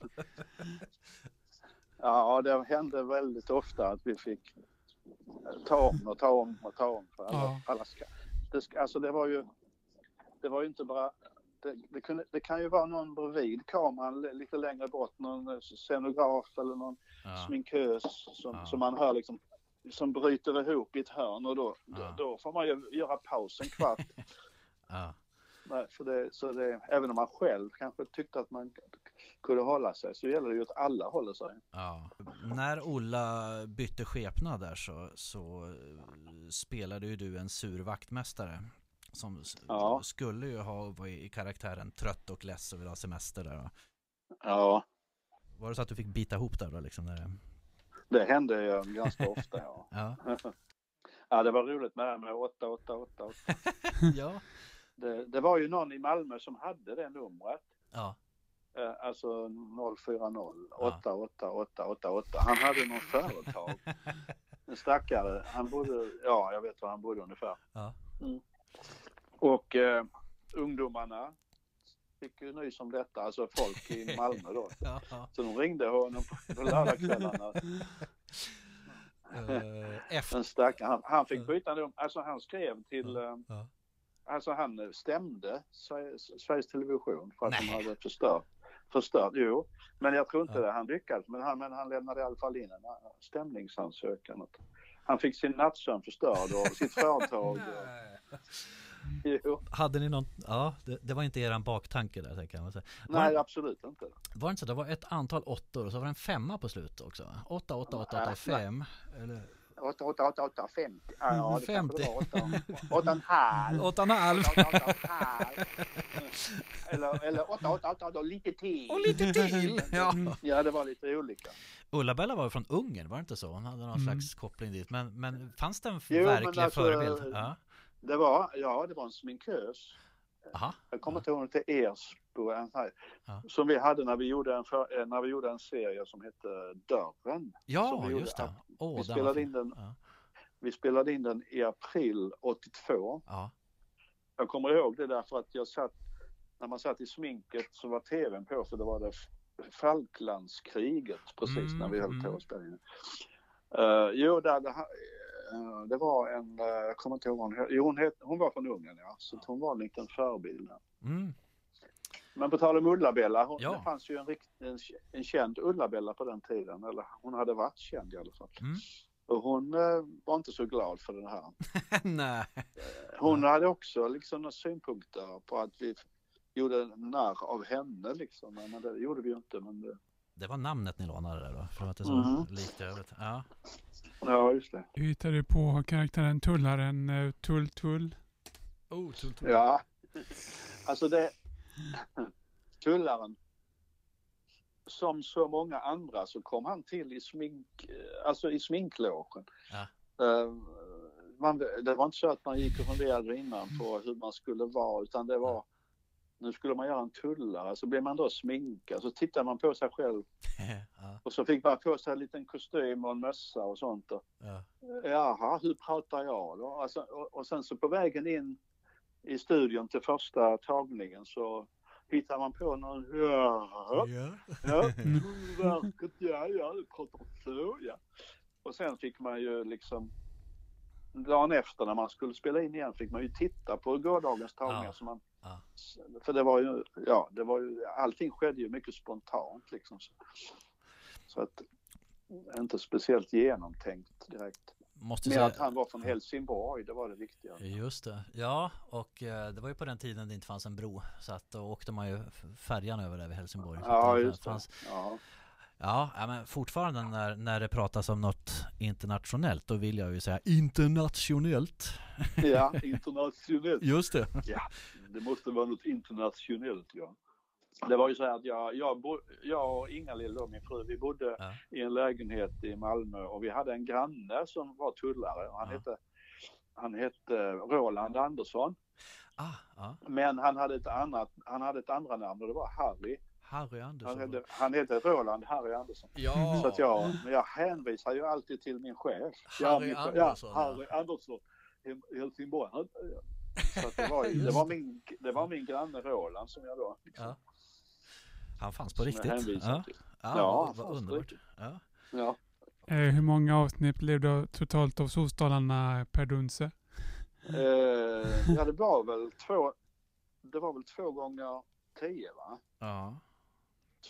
ja, det hände väldigt ofta att vi fick ta om och ta om och ta om för alla, Ja. alla ska, det, ska, Alltså det var ju, det var ju inte bara det, det, kunde, det kan ju vara någon bredvid kameran li- lite längre bort, någon eh, scenograf eller någon Ja. sminkös som, Ja. som man hör liksom som bryter ihop i ett hörn och då, Ja. då, då får man ju göra paus en kvart. <laughs> Nej, för det, så det, även om man själv kanske tyckte att man kunde hålla sig så gäller det ju att alla håller sig. Ja. När Olla bytte skepnad där så, så eh, spelade ju du en sur vaktmästare. Som Ja. skulle ju ha varit i karaktären trött och less och vill ha semester där. va? Ja, Var det så att du fick bita ihop där då liksom? När det... hände ju ganska ofta. Ja. <laughs> Ja. ja, det var roligt med det här med 88888. <laughs> ja. Det, det var ju någon i Malmö som hade det numret. Ja. Eh, alltså 040 88888. Han hade någon företag. <laughs> En stackare. Han bodde, ja jag vet var han bodde ungefär. Ja. Mm. Och eh, ungdomarna fick ju nys om detta, alltså folk i <laughs> Malmö då. Ja. ja. Så de ringde honom på, på lördagskvällarna. <laughs> Eh, efter... Han, han fick byta nummer, alltså han skrev till, eh, Ja. Alltså han stämde Sveriges, Sveriges Television för att de Nej. hade förstört. Förstört, jo. Men jag tror inte Ja. det, han lyckades. Men han, men han lämnade i alla fall in en eh, stämningsansökan. Han fick sin nattsömn förstörd och sitt företag. Och, <laughs> jo. Hade ni någon, ja det, det var inte eran baktanke där tänker jag. Var Nej, absolut inte. Var det inte så? Det var ett antal åttor och så var det en femma på slutet också? Åtta, åtta, åtta, åtta, fem. Eller 8, 8, 8, 8, 50. Ja, det 50. kanske det var 8, 8 <laughs> och en halv. åtta och en halv. 8, 8, 8 och en halv. Eller, eller 8, 8, 8 och lite till. Och lite till! <laughs> Ja. Ja, det var lite olika. Ulla-Bella var ju från Ungern, var det inte så? Hon hade någon Mm. slags koppling dit. Men, men fanns det en Jo, verklig alltså, förebild? Ja. Det var, ja, det var en sminkös. Aha. Jag kommer inte ihåg om det är Ersbo, som vi hade när vi, gjorde en för, eh, när vi gjorde en serie som hette Dörren. Ja, vi just det. Åh, vi, spelade in den, Ja. vi spelade in den i april 82. Ja. Jag kommer ihåg det därför att jag satt, när man satt i sminket så var tvn på för det var det Falklandskriget precis Mm, när vi höll på mm. att spela in. Uh, jo, där, det, eh, det var en, eh, jag kommer inte ihåg vad hon jo hon, het, hon var från Ungern ja, så hon var en liten förebild. Mm. Men på tal om Ulla-Bella, hon, Ja. det fanns ju en, en, en känd Ulla-Bella på den tiden, eller hon hade varit känd i alla fall. Mm. Och hon eh, var inte så glad för den här. <laughs> Nej. Hon hade också liksom några synpunkter på att vi gjorde narr av henne liksom. Men det gjorde vi ju inte. Men det... Det var namnet ni lånade där då? För att det så Mhm. likt övrigt. Ja. Ja, just det. Hur hittade du på karaktären Tullaren eh, Tull Tull? Oh, tull, tull. Ja, alltså det... Tullaren. Som så många andra så kom han till i smink, alltså i sminklogen. Ja. Eh, man, det var inte så att man gick och funderade innan på hur man skulle vara utan det var nu skulle man göra en tullare så blev man då sminkad så tittade man på sig själv <laughs> ja, och så fick man på sig en liten kostym och en mössa och sånt. Och, ja. Jaha, hur pratar jag då? Alltså, och, och sen så på vägen in i studion till första tagningen så hittar man på någon, ja, Ja. ja, <laughs> verket, ja, ja, pratar så, ja. Och sen fick man ju liksom dagen efter när man skulle spela in igen fick man ju titta på gårdagens tagningar Ja. så man Ja. för det var ju, ja, det var ju, allting skedde ju mycket spontant liksom. Så, så att, inte speciellt genomtänkt direkt. Måste Mer säga... att han var från Helsingborg, det var det viktiga. Just det. Ja, och eh, det var ju på den tiden det inte fanns en bro. Så att då åkte man ju färjan över där vid Helsingborg. Ja, just det. fanns- Ja, Ja, ja, men fortfarande när, när det pratas om något internationellt, då vill jag ju säga internationellt. ja <laughs> internationellt. Just det. Det måste vara något internationellt, ja. Det var ju så här att jag, jag, bo, jag och Inga-Lill, då, min fru, vi bodde Ja. i en lägenhet i Malmö och vi hade en granne som var tullare. Han, Ja. hette, han hette Roland Andersson. Ah, ja. Men han hade ett annat, han hade ett andra namn och det var Harry. Harry Andersson. Han hette, han hette Roland Harry Andersson. Ja. Så att jag, men jag hänvisar ju alltid till min chef. Harry min, Andersson, Ja, Harry Andersson. i Helsingborg. Han- Så att det, var, det, var min, det var min granne Roland som jag då liksom, Ja. Han fanns på riktigt. Ja, till. ja, Ja, vad, vad fanns underbart. Ja. Ja. Eh, hur många avsnitt blev det totalt av Solstolarna per Dunse? Eh, ja, det var väl två, det var väl två gånger tio va? Ja.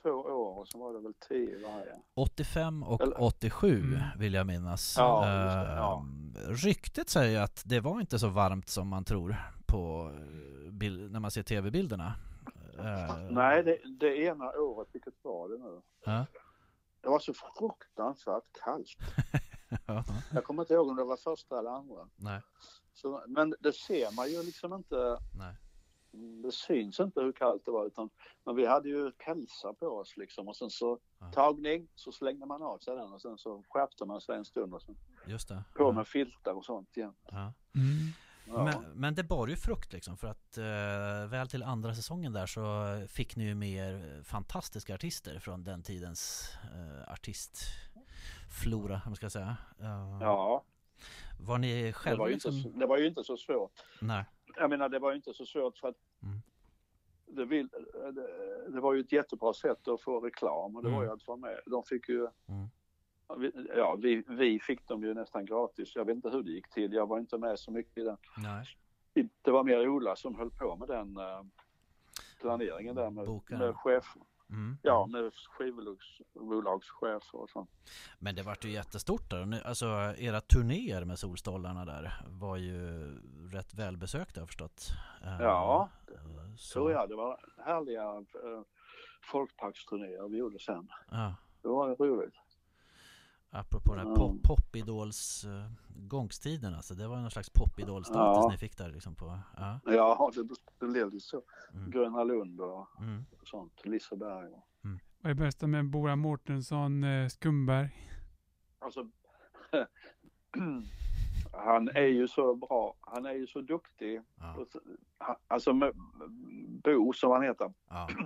Två år och så var det väl tio varje. 85 och Eller- 87 Mm. vill jag minnas. Ja, det, ja. Ehm, Ryktet säger att det var inte så varmt som man tror på eh, bild, när man ser tv-bilderna. Eh, Nej, det, det ena året, vilket var det nu? Ja. Det var så fruktansvärt kallt. <laughs> Ja. Jag kommer inte ihåg om det var första eller andra. Nej, Så, men det ser man ju liksom inte. nej. Det syns inte hur kallt det var utan men vi hade ju pälsar på oss liksom och sen så Ja. tagning så slängde man av sig den och sen så skärpte man sig en stund och sen Just det. på Ja. med filtar och sånt igen. Ja. Mm. Ja. Men, men det bar ju frukt liksom för att eh, väl till andra säsongen där så fick ni ju med er fantastiska artister från den tidens eh, artistflora, om man ska säga. Eh, ja, Var ni det själva var, ju inte, liksom... så- det var ju inte så svårt. Nej. Jag menar det var ju inte så svårt för att Mm. det, vill, det, det var ju ett jättebra sätt att få reklam och det var Mm. ju att vara med. De fick ju Mm. vi- Ja, vi, vi fick dem ju nästan gratis. Jag vet inte hur det gick till. Jag var inte med så mycket i den. Nej. Det var mer Ola som höll på med den eh, planeringen där med, med chef, Mm. ja, med skivbolagschefer och sånt. Men det vart ju jättestort där. Alltså era turnéer med Solstolarna där var ju rätt välbesökta har jag förstått. Eh, Ja, eh, så, Så ja, det var härliga eh, folkparksturnéer vi gjorde sen. Ja, Det var roligt. Apropå den här pop, popidols uh, gångstiden alltså. Det var någon slags popidol-status Ja. ni fick där liksom på. Ja. Ja, det, det blev ju så. Mm. Gröna Lund och Mm. sånt. Liseberg. Och, Vad är bästa med Bora Mårtensson eh, Skumberg? alltså, <clears throat> han är ju så bra. Han är ju så duktig. Ja. Alltså med, Bo som han heter. Ja. <clears throat>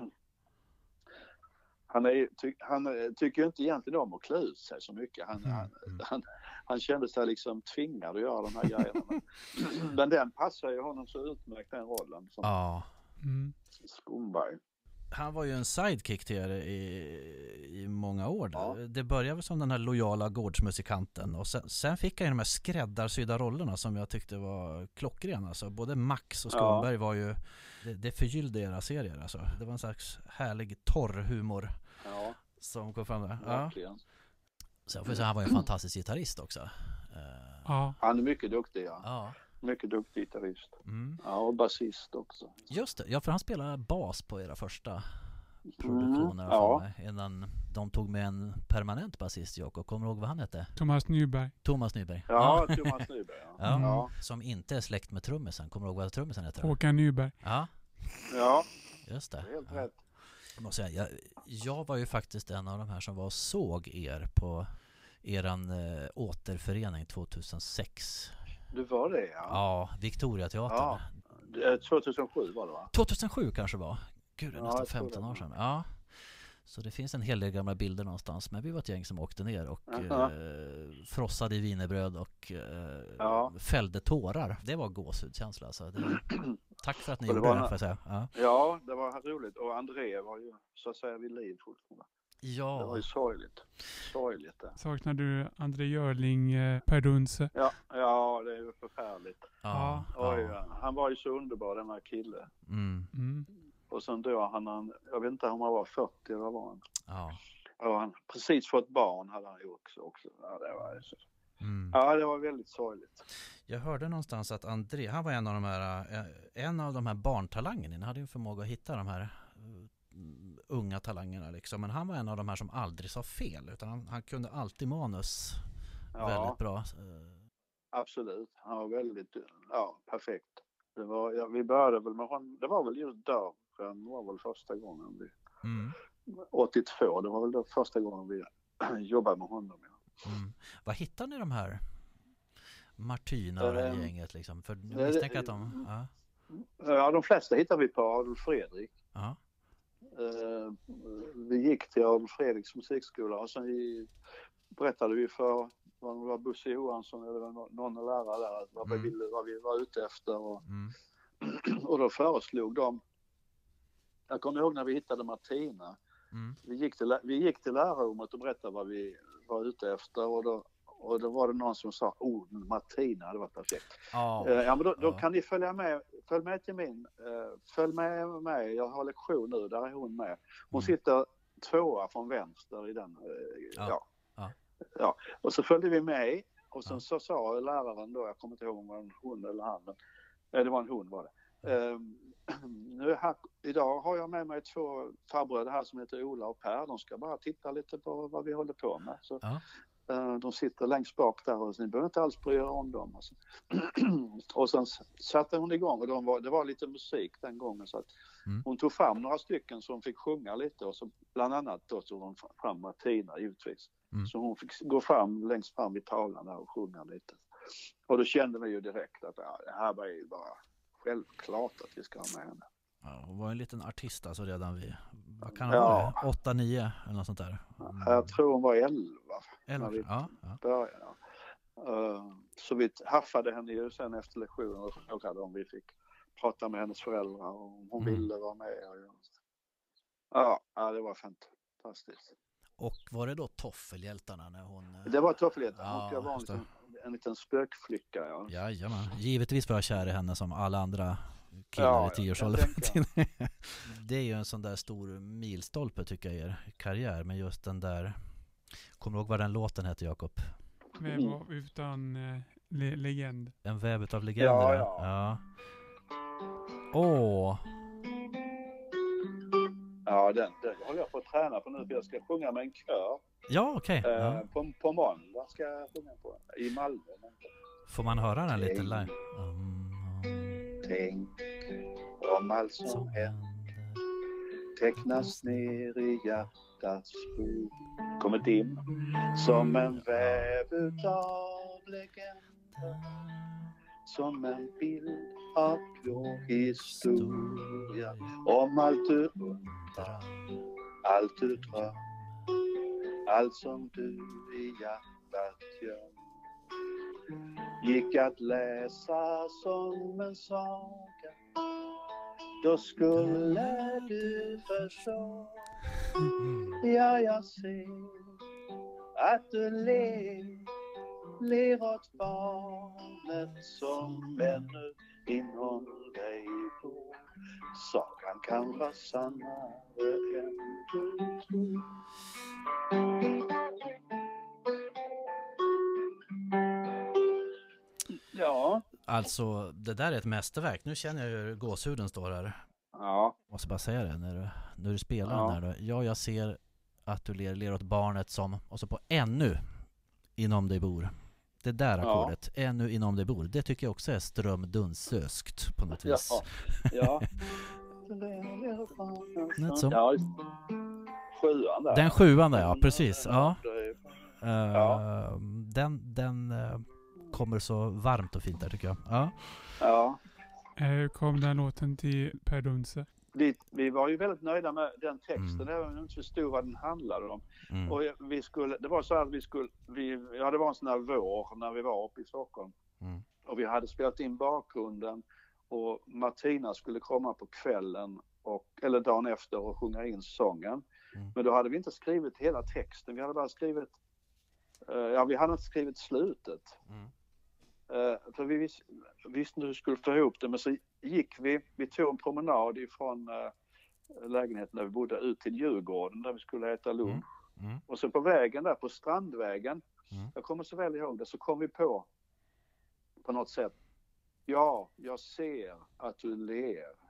Han, är, ty, han eh, tycker ju inte egentligen om att klä ut sig så mycket. Han, Mm, han, han, han kände sig liksom tvingad att göra de här grejerna. Men, <clears throat> men den passar ju honom så utmärkt den rollen som ja. Mm. Skumberg. Han var ju en sidekick till er i, i många år. Ja. Det började väl som den här lojala gårdsmusikanten och sen, sen fick han ju de här skräddarsydda rollerna som jag tyckte var klockrena. Alltså, både Max och Ja. Skumberg var ju, det, det förgyllde era serier alltså. Det var en slags härlig torr humor Ja, som kom fram där. Ja. Sen får jag säga, han var ju en fantastisk gitarrist också. Eh, Ja. Han är mycket duktig, ja. ja. Mycket duktig gitarrist. Mm. Ja, och basist också. Just det, ja för han spelade bas på era första produktioner Mm, ja. innan de tog med en permanent basist Jakob. Kommer du ihåg vad han hette? Thomas Nyberg. Thomas Nyberg. Ja, Thomas Nyberg. Ja. <laughs> Ja. Ja. Som inte är släkt med trummisen. Kommer du ihåg vad trummisen heter? Håkan Nyberg. Ja, ja, just det det. är helt Ja. rätt. Jag, måste säga, jag, jag var ju faktiskt en av de här som var och såg er på eran eh, återförening 2006. Du var det, ja. Ja, Victoriateatern. Ja. Det- 2007 var det, va? 2007 kanske var. Gud, det är Ja, nästan jag tror 15 det. år sedan. Ja. Så det finns en hel del gamla bilder någonstans. Men vi var ett gäng som åkte ner och Aha. eh, frossade i wienerbröd och eh, Ja. fällde tårar. Det var gåshudskänsla. Alltså. Det, <clears throat> tack för att ni Och det gjorde var det, en- får jag säga. Ja. Ja, det var roligt. Och André var ju så att säga vid liv fortfarande. Det var ja. ju sorgligt. Sorgligt det. Saknar du André Görling, eh, Per Dunse? Ja, ja, det är ju förfärligt. Ja. Oj, ja. ja. Han var ju så underbar den här killen. Mm, Mm. Och sen dog han, han, jag vet inte om han var 40 eller vad var han? ja. Ja, han precis fått barn hade han ju också. också. Ja, det var, så- Mm. ja, det var väldigt sorgligt. Jag hörde någonstans att André, han var en av de här, eh, en av de här barntalangerna. Ni hade ju en förmåga att hitta de här eh, unga talangerna liksom. Men han var en av de här som aldrig sa fel. Utan han, han kunde alltid manus Ja, väldigt bra. Eh, absolut. Han var väldigt, ja, perfekt. Det var, ja, vi började väl med honom, det var väl just dörren var väl första gången vi, Mm. 82, det var väl då första gången vi <clears throat> jobbade med honom. Ja. Mm. Vad hittar ni de här Martina och det gänget liksom? För jag misstänker att de... Ja. Ja, de flesta hittade vi på Adolf Fredrik. ja. Eh, vi gick till Adolf Fredriks musikskola och sen berättade vi för vad det var Bosse Johansson eller nå- någon lärare där vad, vi Mm. ville, vad vi var ute efter och, Mm. <clears throat> och då föreslog de jag kommer ihåg när vi hittade Martina. Mm. Vi gick till, vi gick till lärarrummet och berättade vad vi var ute efter och då, och då var det någon som sa, oh Martina hade varit perfekt. Eh, Ja men då, då Ja. kan ni följa med, följ med till min, eh, följ med mig, jag har lektion nu, där är hon med. Hon Mm. sitter tvåa från vänster i den, eh, Ja. ja. Och så följde vi med och sen så sa läraren då, jag kommer inte ihåg om det var en hon eller han, men, det var en hon var det. Eh, <clears throat> nu är här, idag har jag med mig två farbröder här som heter Ola och Per. De ska bara titta lite på vad vi håller på med. Så, de sitter längst bak där och så ni behöver inte alls bry er om dem. Alltså. <clears throat> och sen satte hon igång och de var, det var lite musik den gången så att Mm. hon tog fram några stycken som fick sjunga lite och så bland annat då tog hon fram Martina givetvis. Mm. Så hon fick gå fram längst fram vid tavlan där och sjunga lite. Och då kände vi ju direkt att ja, det här var ju bara självklart att vi ska ha med henne. Ja, hon var en liten artist alltså redan vid, vad kan det Ja. vara? 8, 9 eller något sånt där? Mm. Jag tror hon var 11 Elva, när vi- ja, ja. Eh, Så vi haffade henne ju sen efter lektionen och frågade om vi fick prata med hennes föräldrar och om hon Mm. ville vara med. Ja, ja, det var fantastiskt. Och var det då Toffelhjältarna när hon... eh, Det var toffelhet. Ja, och jag var en liten, en liten spökflicka. Ja. Jajamän, givetvis var jag kär i henne som alla andra killar Ja, i tioårsåldern. <laughs> det är ju en sån där stor milstolpe tycker jag i er karriär med just den där Kommer du ihåg vad den låten hette Jakob? Var utan eh, le legend? En väv utav legender Ja, ja. ja. Åh, Ja, den, den håller jag på att träna på nu för jag ska sjunga med en kör. ja okej. Eh, Ja. på, på måndag ska jag sjunga på i Malmö. Får man höra den lite live? Mm, Tänk om allt som händer. tecknas ner i hjärtats bok. Kommer in som en väv utav legender. Som en bild av vår historia. Om allt du undrar, allt du drömmer. Allt som du i hjärtat gör. Gick att läsa som en saga. Då skulle du förstå. Ja, jag ser att du ler, ler åt barnet som ännu inom dig bor. Sagan kan vara sannare än du tror. Ja. Alltså det där är ett mästerverk. Nu känner jag hur gåshuden står här. Ja. Måste bara säga det när du, när du spelar Ja. den här då. Ja, jag ser att du ler, ler åt barnet som, och så på ännu inom dig bor. Det där Ja. ackordet, ännu inom dig bor, det tycker jag också är strömdunsöskt på något Ja. vis. Ja. Ja, sjuan där. Den sjuan där, ja precis. Ja. Ja. Den, den eh, kommer så varmt och fint där tycker jag. Ja. Ja. Eh, Hur kom den låten till Per Dunse? Vi, vi var ju väldigt nöjda med den texten, Mm. även om vi inte förstod vad den handlade om. Mm. Och vi skulle, det var så att vi skulle, vi, ja det var en sån här vår när vi var uppe i Stockholm. Mm. Och vi hade spelat in bakgrunden och Martina skulle komma på kvällen och, eller dagen efter och sjunga in sången. Mm. Men då hade vi inte skrivit hela texten, vi hade bara skrivit, eh, ja vi hade inte skrivit slutet. Mm. Eh, för vi vis, visste inte hur vi skulle få ihop det men så gick vi, vi tog en promenad ifrån uh, lägenheten där vi bodde ut till Djurgården där vi skulle äta lunch. Mm. Och så på vägen där på Strandvägen, Mm. jag kommer så väl ihåg det, så kom vi på på något sätt, ja, jag ser att du ler.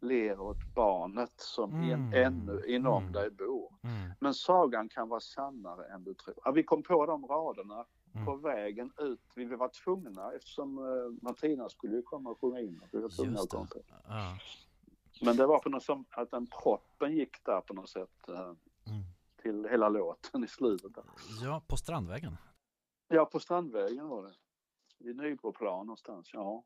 Ler åt barnet som Mm. en, ännu inom Mm. dig bor. Mm. Men sagan kan vara sannare än du tror. Ja, vi kom på de raderna Mm. på vägen ut. Vi var tvungna eftersom uh, Martina skulle ju komma och sjunga in. Vi var tvungna att komma. Ja. Men det var på något sätt att den proppen gick där på något sätt eh, Mm. till hela låten i slutet. Där. ja, på Strandvägen. Ja, på Strandvägen var det. Vid Nybroplan någonstans, ja.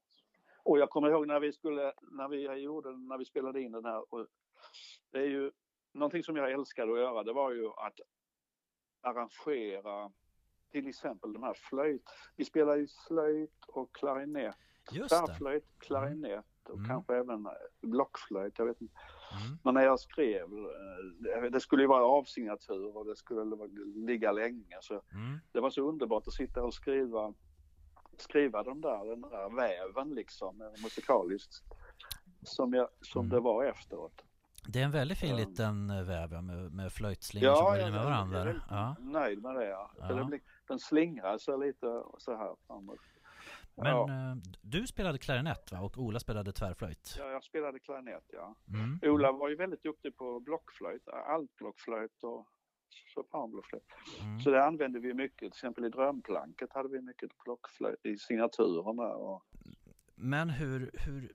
Och jag kommer ihåg när vi skulle, när vi gjorde, när vi spelade in den här. Och det är ju någonting som jag älskade att göra. Det var ju att arrangera till exempel de här flöjt. Vi spelar ju flöjt och klarinett. Tvärflöjt, klarinett och Mm. kanske även eh, blockflöjt. Jag vet inte. Mm. Men när jag skrev, eh, det skulle ju vara avsignatur och det skulle ligga länge. Så Mm. det var så underbart att sitta och skriva, skriva de där, den där väven liksom eh, musikaliskt. Som, jag, som Mm. det var efteråt. Det är en väldigt fin Ja. liten väv ja, med, med flöjtslingor som går in med jag varandra. är väldigt Ja. nöjd med det. Ja. Ja. Den slingrar sig lite så här framåt. Men ja. eh, du spelade klarinett va? Och Ola spelade tvärflöjt? ja, jag spelade klarinett ja. Mm. Ola var ju väldigt duktig på blockflöjt, altblockflöjt och sopranblockflöjt. Mm. Så det använde vi mycket, till exempel i Drömplanket hade vi mycket blockflöjt i signaturerna. Och, Men hur, hur,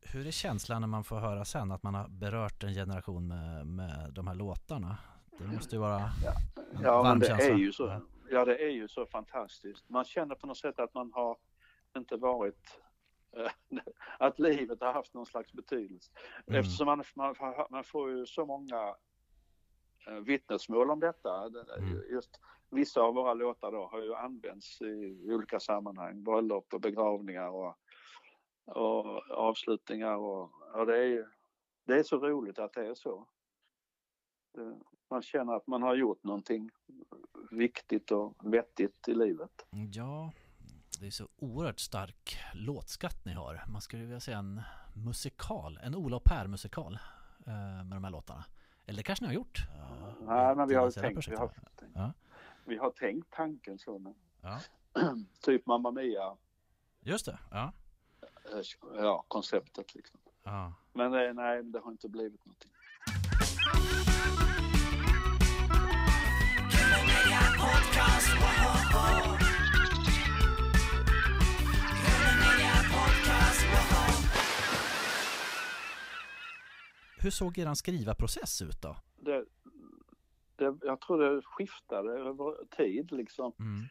hur är känslan när man får höra sen att man har berört en generation med, med de här låtarna? Det måste ju vara en ja, varm men det känsla. är ju så. Ja. Det är ju så fantastiskt. Man känner på något sätt att man har inte varit eh, <laughs> att livet har haft någon slags betydelse. Mm. Eftersom man, man, får- man får ju så många eh, vittnesmål om detta. Det- Mm. Just vissa av våra låtar då har ju använts i olika sammanhang, bröllop och begravningar och, och avslutningar och, och det är ju det är så roligt att det är så. Det, man känner att man har gjort någonting viktigt och vettigt i livet. Ja, det är så oerhört stark låtskatt ni har. Man skulle vilja säga en musikal, en Ola och Per-musikal eh, med de här låtarna. Eller det kanske ni har gjort? eh, Nej, men vi har tänkt, vi har? Ja. vi har tänkt tanken så. Men, Ja, <clears throat> typ Mamma Mia, just det. Ja. eh, ja, konceptet liksom. ja. Men eh, nej, det har inte blivit någonting. Hur såg er skrivarprocess ut då? Det, det, jag tror det skiftade över tid liksom. Mm.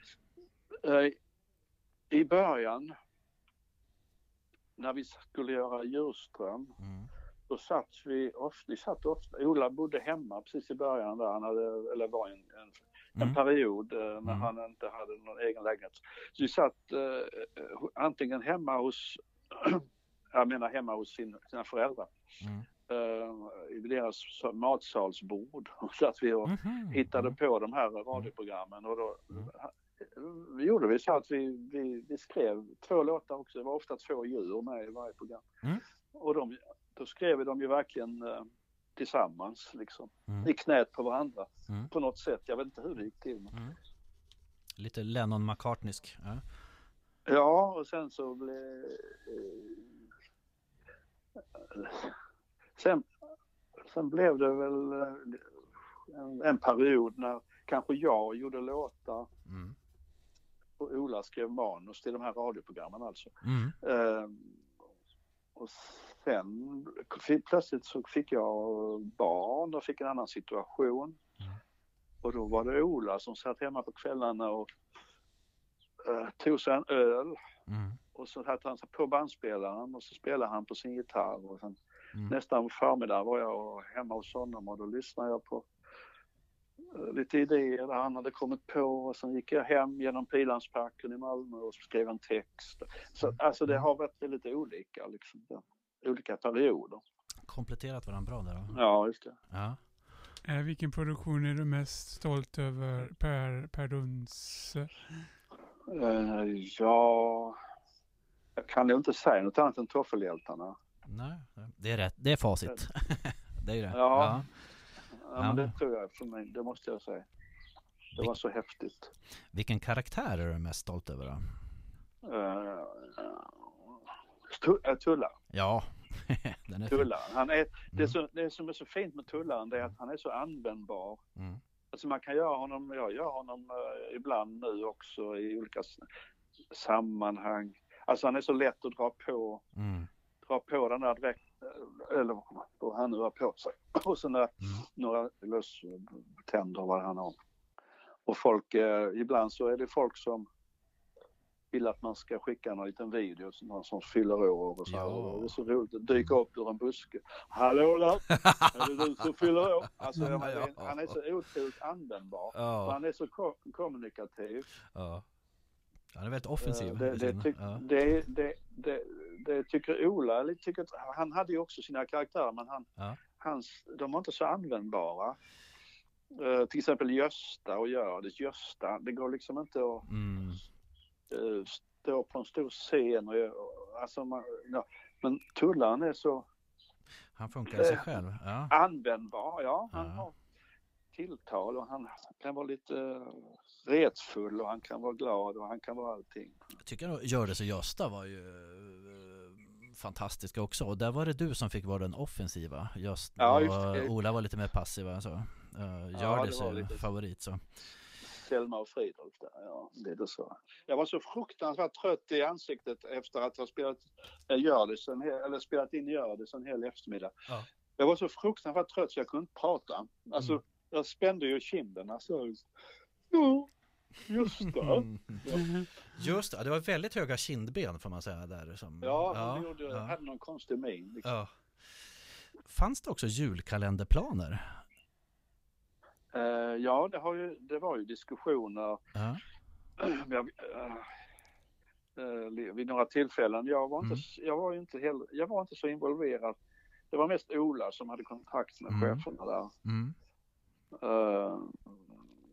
Eh, I början, när vi skulle göra Djurström, Mm. Då satt vi ofta, vi satt ofta, Ola bodde hemma precis i början där, han hade, eller var en, en, en Mm. period eh, när Mm. han inte hade någon egen lägenhet. Så vi satt eh, eh, antingen hemma hos, <clears throat> jag menar hemma hos sin, sina föräldrar, Mm. eh, i deras så- matsalsbord. <laughs> Så att vi och Mhm. hittade Mm. på de här radioprogrammen och då Mm. vi gjorde vi så att vi, vi, vi skrev två låtar också. Det var ofta två djur med i varje program. Mm. Och de, då skrev dem ju verkligen eh, tillsammans liksom. Mm. I knät på varandra Mm. på något sätt. Jag vet inte hur det gick till. Men... Mm. Lite Lennon McCartneysk. Ja. Ja, och sen så blev... Eh, sen, sen blev det väl eh, en, en period när kanske jag gjorde låtar Mm. och Ola skrev manus till de här radioprogrammen alltså. Eh, och sen plötsligt så fick jag barn och fick en annan situation. Mm. Och då var det Ola som satt hemma på kvällarna och eh, tog sig en öl Mm. och så satte han sig på bandspelaren och så spelade han på sin gitarr och sen Mm. nästa förmiddag var jag hemma hos honom och då lyssnade jag på eh, lite idéer där han hade kommit på och sen gick jag hem genom Pilansparken i Malmö och skrev en text. Så alltså det har varit lite olika liksom. Olika perioder. Kompletterat varandra bra där då. Ja, just det. Ja. Eh, vilken produktion är du mest stolt över Per, per Duns? Eh, ja, jag kan ju inte säga något annat än Toffelhjältarna. Nej, det är rätt. Det är facit. <laughs> det är ju det. Ja. Ja, Ja. men det tror jag för mig, det måste jag säga. Det var så häftigt. Vilken karaktär är du mest stolt över då? Uh, Tulla. Ja, <laughs> den är fin. Tullaren. Han är, det, Mm. så, det som är så fint med Tullaren det är att han är så användbar. Mm. Alltså man kan göra honom, jag gör honom eh, ibland nu också i olika sammanhang. Alltså han är så lätt att dra på, Mm. dra på den där direkt, eh, eller vad han nu har på sig. <laughs> Och så några, Mm. några löständer vad han har. Och folk, eh, ibland så är det folk som vill att man ska skicka någon liten video, så någon som fyller år och så. Ja. Och så roligt att dyka upp ur en buske. Hallå där! Är det du som fyller år? Alltså, <laughs> Ja. han, är, han är så otroligt användbar. Ja, han är så ko- kommunikativ. ja. Han är väldigt offensiv. Eh, Det, det, tyck- ja. det, det, det, det tycker Ola, tycker, han hade ju också sina karaktärer men han, Ja. hans, de var inte så användbara. Eh, till exempel Gösta och Hjördis. Gösta, det går liksom inte att Mm. Eh, stå på en stor scen och, och alltså man, ja. Men Tullaren är så Han funkar i sig själv. Ja. användbar, ja. Han Ja. har tilltal och han kan vara lite eh, retfull och han kan vara glad och han kan vara allting. Jag tycker nog Hjördis och Gösta var ju eh, fantastiska också. Och där var det du som fick vara den offensiva. Just, Ja, just och. Ola var lite mer passiva. Så. Uh, var är lite- favorit. Så. Selma och Fridolf där, ja. Det är så. Jag var så fruktansvärt trött i ansiktet efter att ha spelat eh, Hjördis, en hel- eller spelat in Hjördis en hel eftermiddag. Ja. Jag var så fruktansvärt trött så jag kunde inte prata. Alltså, Mm. jag spände ju kinderna så. Ja, just det. Mm. <laughs> Just det, det var väldigt höga kindben får man säga där. Som, Ja, hon gjorde, ja. hade någon konstig min. Liksom. Ja. Fanns det också julkalenderplaner? Eh, ja, det, har ju, det var ju diskussioner <clears throat> jag, eh, eh, vid några tillfällen. Jag var, inte, Mm. jag, var ju inte heller, jag var inte så involverad. Det var mest Ola som hade kontakt med Mm. cheferna där. Mm. Eh,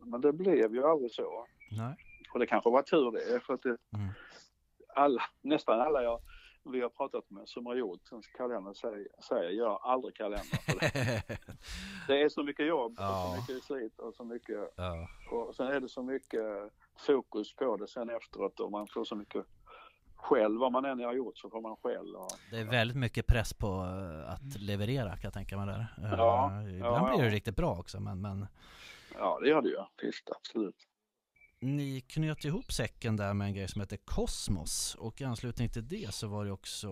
men det blev ju aldrig så. Nej. Och det kanske var tur det, för att det, Mm. alla, nästan alla jag, vi har pratat med som har gjort en kalender säger, säger gör aldrig kalender. För det. <laughs> det är så mycket jobb och Ja. så mycket slit och så mycket ja. Och sen är det så mycket fokus på det sen efteråt och man får så mycket skäll. Vad man än har gjort så får man skäll. Och, Det är väldigt mycket press på eh, att leverera kan jag tänka mig där. Ja, Ibland ja, blir det ja. riktigt bra också men, men ja, det gör det ju. Visst, absolut. Ni knöt ihop säcken där med en grej som heter Kosmos och i anslutning till det så var det också,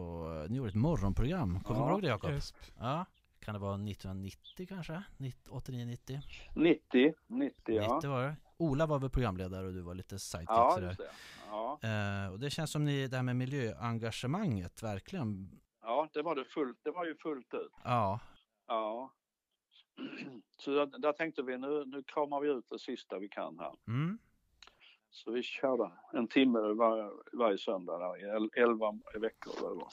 ni gjorde ett morgonprogram. Kommer du Ja, ihåg det Jakob? Ja. Kan det vara 1990 kanske? 89-90? 90, 90 ja. 90 var det. Ola var väl programledare och du var lite sidekick Ja, sådär. det. Ja, Eh, och det känns som ni, det här med miljöengagemanget verkligen, ja det, var det, fullt, det var ju fullt ut. ja, Ja. <clears throat> Så där, där tänkte vi nu, nu kramar vi ut det sista vi kan här. mm, Så vi körde en timme var, varje söndag där, elva veckor. Eller vad.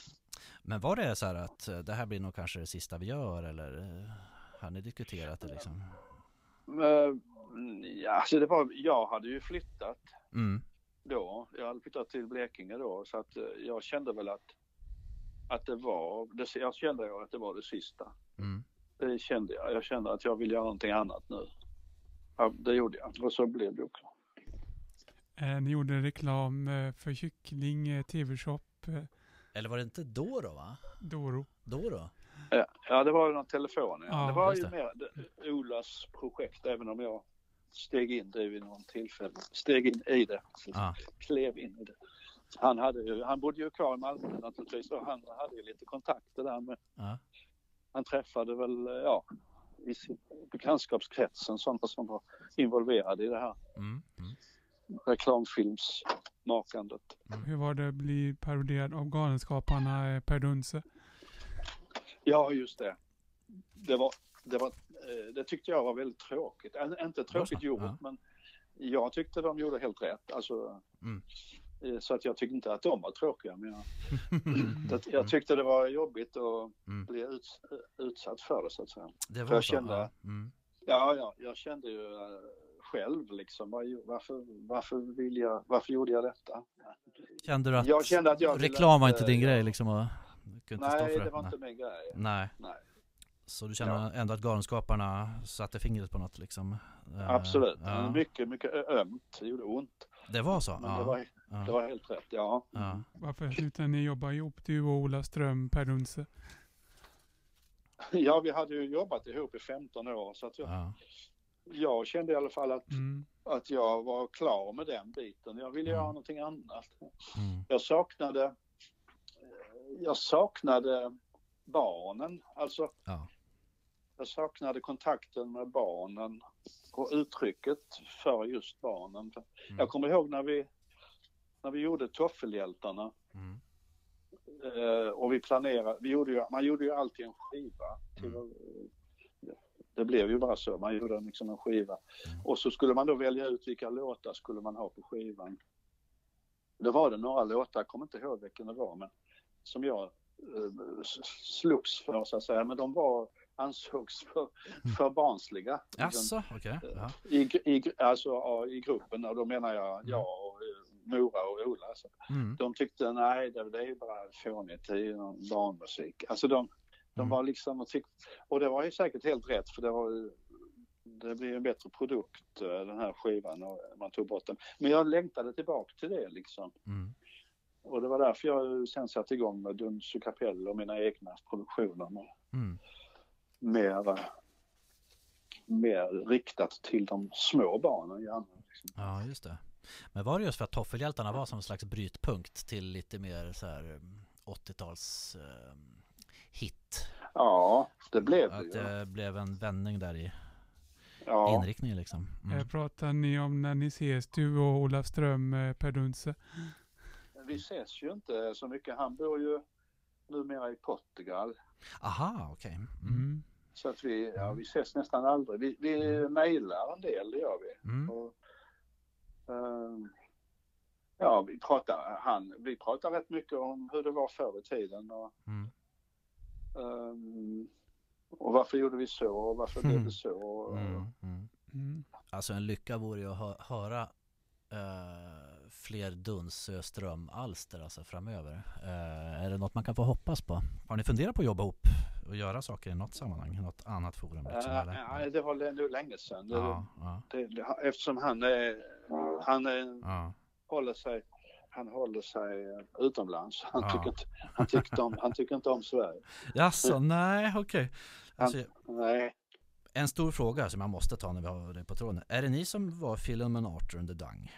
Men var det så här att eh, det här blir nog kanske det sista vi gör eller eh, har ni diskuterat det liksom? Men, ja, alltså det var, jag hade ju flyttat Mm, då. Jag hade flyttat till Blekinge då så att eh, jag kände väl att, att det var, det, jag kände att det var det sista. mm. Det kände jag. Jag kände att jag vill göra någonting annat nu. Ja, det gjorde jag och så blev det också. Eh, ni gjorde reklam eh, för kyckling, eh, tv-shop, Eller var det inte då då va? Doro. Då då? Ja, Ja, det var ju någon telefon. Ja. Ja, det var ju det. mer Olas projekt även om jag steg in det vid någon tillfälle. Steg in i det. Ja. Klev in i det. Han, hade ju, han bodde ju kvar i Malmö naturligtvis och han hade ju lite kontakter där med Ja. han träffade väl, ja, i sin bekantskapskretsen sådana som var involverade i det här Mm, mm. Reklamfilmsmakandet. Hur var det att bli paroderad av Galenskaparna eh, Per Dunse? Ja, just det. Det, var, det, var, eh, det tyckte jag var väldigt tråkigt. Inte tråkigt gjort, Ja. men jag tyckte de gjorde helt rätt. Alltså, Mm. eh, Så att jag tyckte inte att de var tråkiga. Men jag, <laughs> det, jag tyckte det var jobbigt att Mm. bli ut, utsatt för det så att säga. Det För var jag så? kände- ja. Mm. Ja, ja, jag kände ju själv liksom, varför, varför, vill jag, varför gjorde jag detta? Kände du att, Jag kände att jag reklam var inte- din grej liksom? Och, kunde inte stå Nej, för det? det var Nej. inte min grej. Nej. Nej. Så du känner ändå att Galenskaparna satte fingret på något liksom? Eh, Absolut. Ja. Mycket, mycket ömt. Det gjorde ont. Det var så? Ja. det, var, ja. det var helt rätt, ja. ja. Varför slutade ni jobba ihop, du och Ola Ström, Per Dunse? Ja, vi hade ju jobbat ihop i 15 år så att jag, ja. Jag kände i alla fall att, Mm. att jag var klar med den biten. Jag ville Mm. göra någonting annat. Mm. Jag saknade, eh, jag saknade barnen. Alltså, Ja. jag saknade kontakten med barnen och uttrycket för just barnen. Mm. Jag kommer ihåg när vi, när vi gjorde Toffelhjältarna Mm. eh, och vi planerade, vi gjorde ju, man gjorde ju alltid en skiva. Till, Mm. Det blev ju bara så, man gjorde liksom en skiva. Mm. Och så skulle man då välja ut vilka låtar skulle man ha på skivan. Då var det några låtar, jag kommer inte ihåg vilken det var, men som jag eh, slogs för så att säga. Men de var, ansågs för, för barnsliga. Liksom, Jaså, okej. Ja. i, i, alltså ja, i gruppen och då menar jag jag och eh, Mora och Ola. Så. Mm. De tyckte nej det, det är bara fånigt, det är barnmusik. Alltså de, de Mm. var liksom och tyckte, och det var ju säkert helt rätt för det var det blir en bättre produkt eh, den här skivan och man tog bort den. Men jag längtade tillbaka till det liksom. Mm. Och det var därför jag sen satte igång med Duns och Kapell och mina egna produktioner. Med, Mm. mer, eh, mer riktat till de små barnen gärna. Liksom. Ja, just det. Men var det just för att Toffelhjältarna var som en slags brytpunkt till lite mer så här mm, 80-tals eh, hit? Ja, det blev det Att det blev en vändning där i Ja. inriktningen liksom? Mm. Pratar ni om när ni ses, du och Olafström eh, Per Dunse? Vi ses ju inte så mycket. Han bor ju numera i Portugal. Aha, okej. Mm. Mm. Så att vi, ja, vi ses nästan aldrig. Vi, vi mejlar en del, det gör vi. Mm. Och, ehm, ja, vi pratar, han, vi pratar rätt mycket om hur det var förr i tiden. Och, Mm. Ehm, och varför gjorde vi så och varför blev det så. Och, Mm. Mm. Mm. Alltså en lycka vore ju att hö- höra eh, fler Dunsö-Ström-alster alltså framöver. Eh, är det något man kan få hoppas på? Har ni funderat på att jobba ihop och göra saker i något sammanhang, något annat forum? Liksom, eller? nej, det var nu länge sedan. Det, ja, ja, det, det, eftersom han är, han är, ja. håller sig han håller sig utomlands. Han, Ja. tycker, inte, han, tycker, om, han tycker inte om Sverige. Jaså, nej okej. Alltså, Nej, en stor fråga som jag måste ta när vi har dig på tråden. Är det ni som var Filluminator under Dang?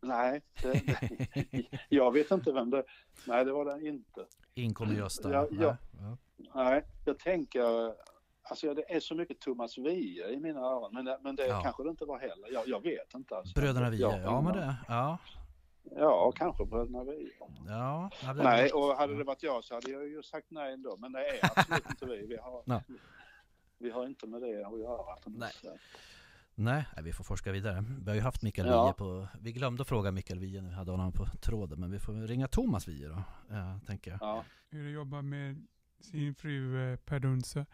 nej. Det, det, jag vet inte vem det Nej, det var det inte. Inkom i Gösta? Ja, ja. Nej, Nej, jag tänker... Alltså det är så mycket Thomas Wiehe i mina öron. Men det, men det Ja. kanske det inte var heller. Jag, jag vet inte. Alltså. Bröderna Wiehe, Jag- ja men det, ja. Ja, kanske Bröderna Wiehe. Ja, ja, det- Nej, och hade det varit jag så hade jag ju sagt nej ändå. Men det är absolut inte vi. Vi har, Ja. vi har inte med det att göra. Nej. Nej, nej, vi får forska vidare. Vi har ju haft Mikael Ja. Wiehe på, vi glömde att fråga Mikael Wiehe när vi hade honom på tråden, men vi får ringa Thomas Wiehe då, eh, tänker jag. Ja. Hur det jobbar med sin fru eh, Per Dunse?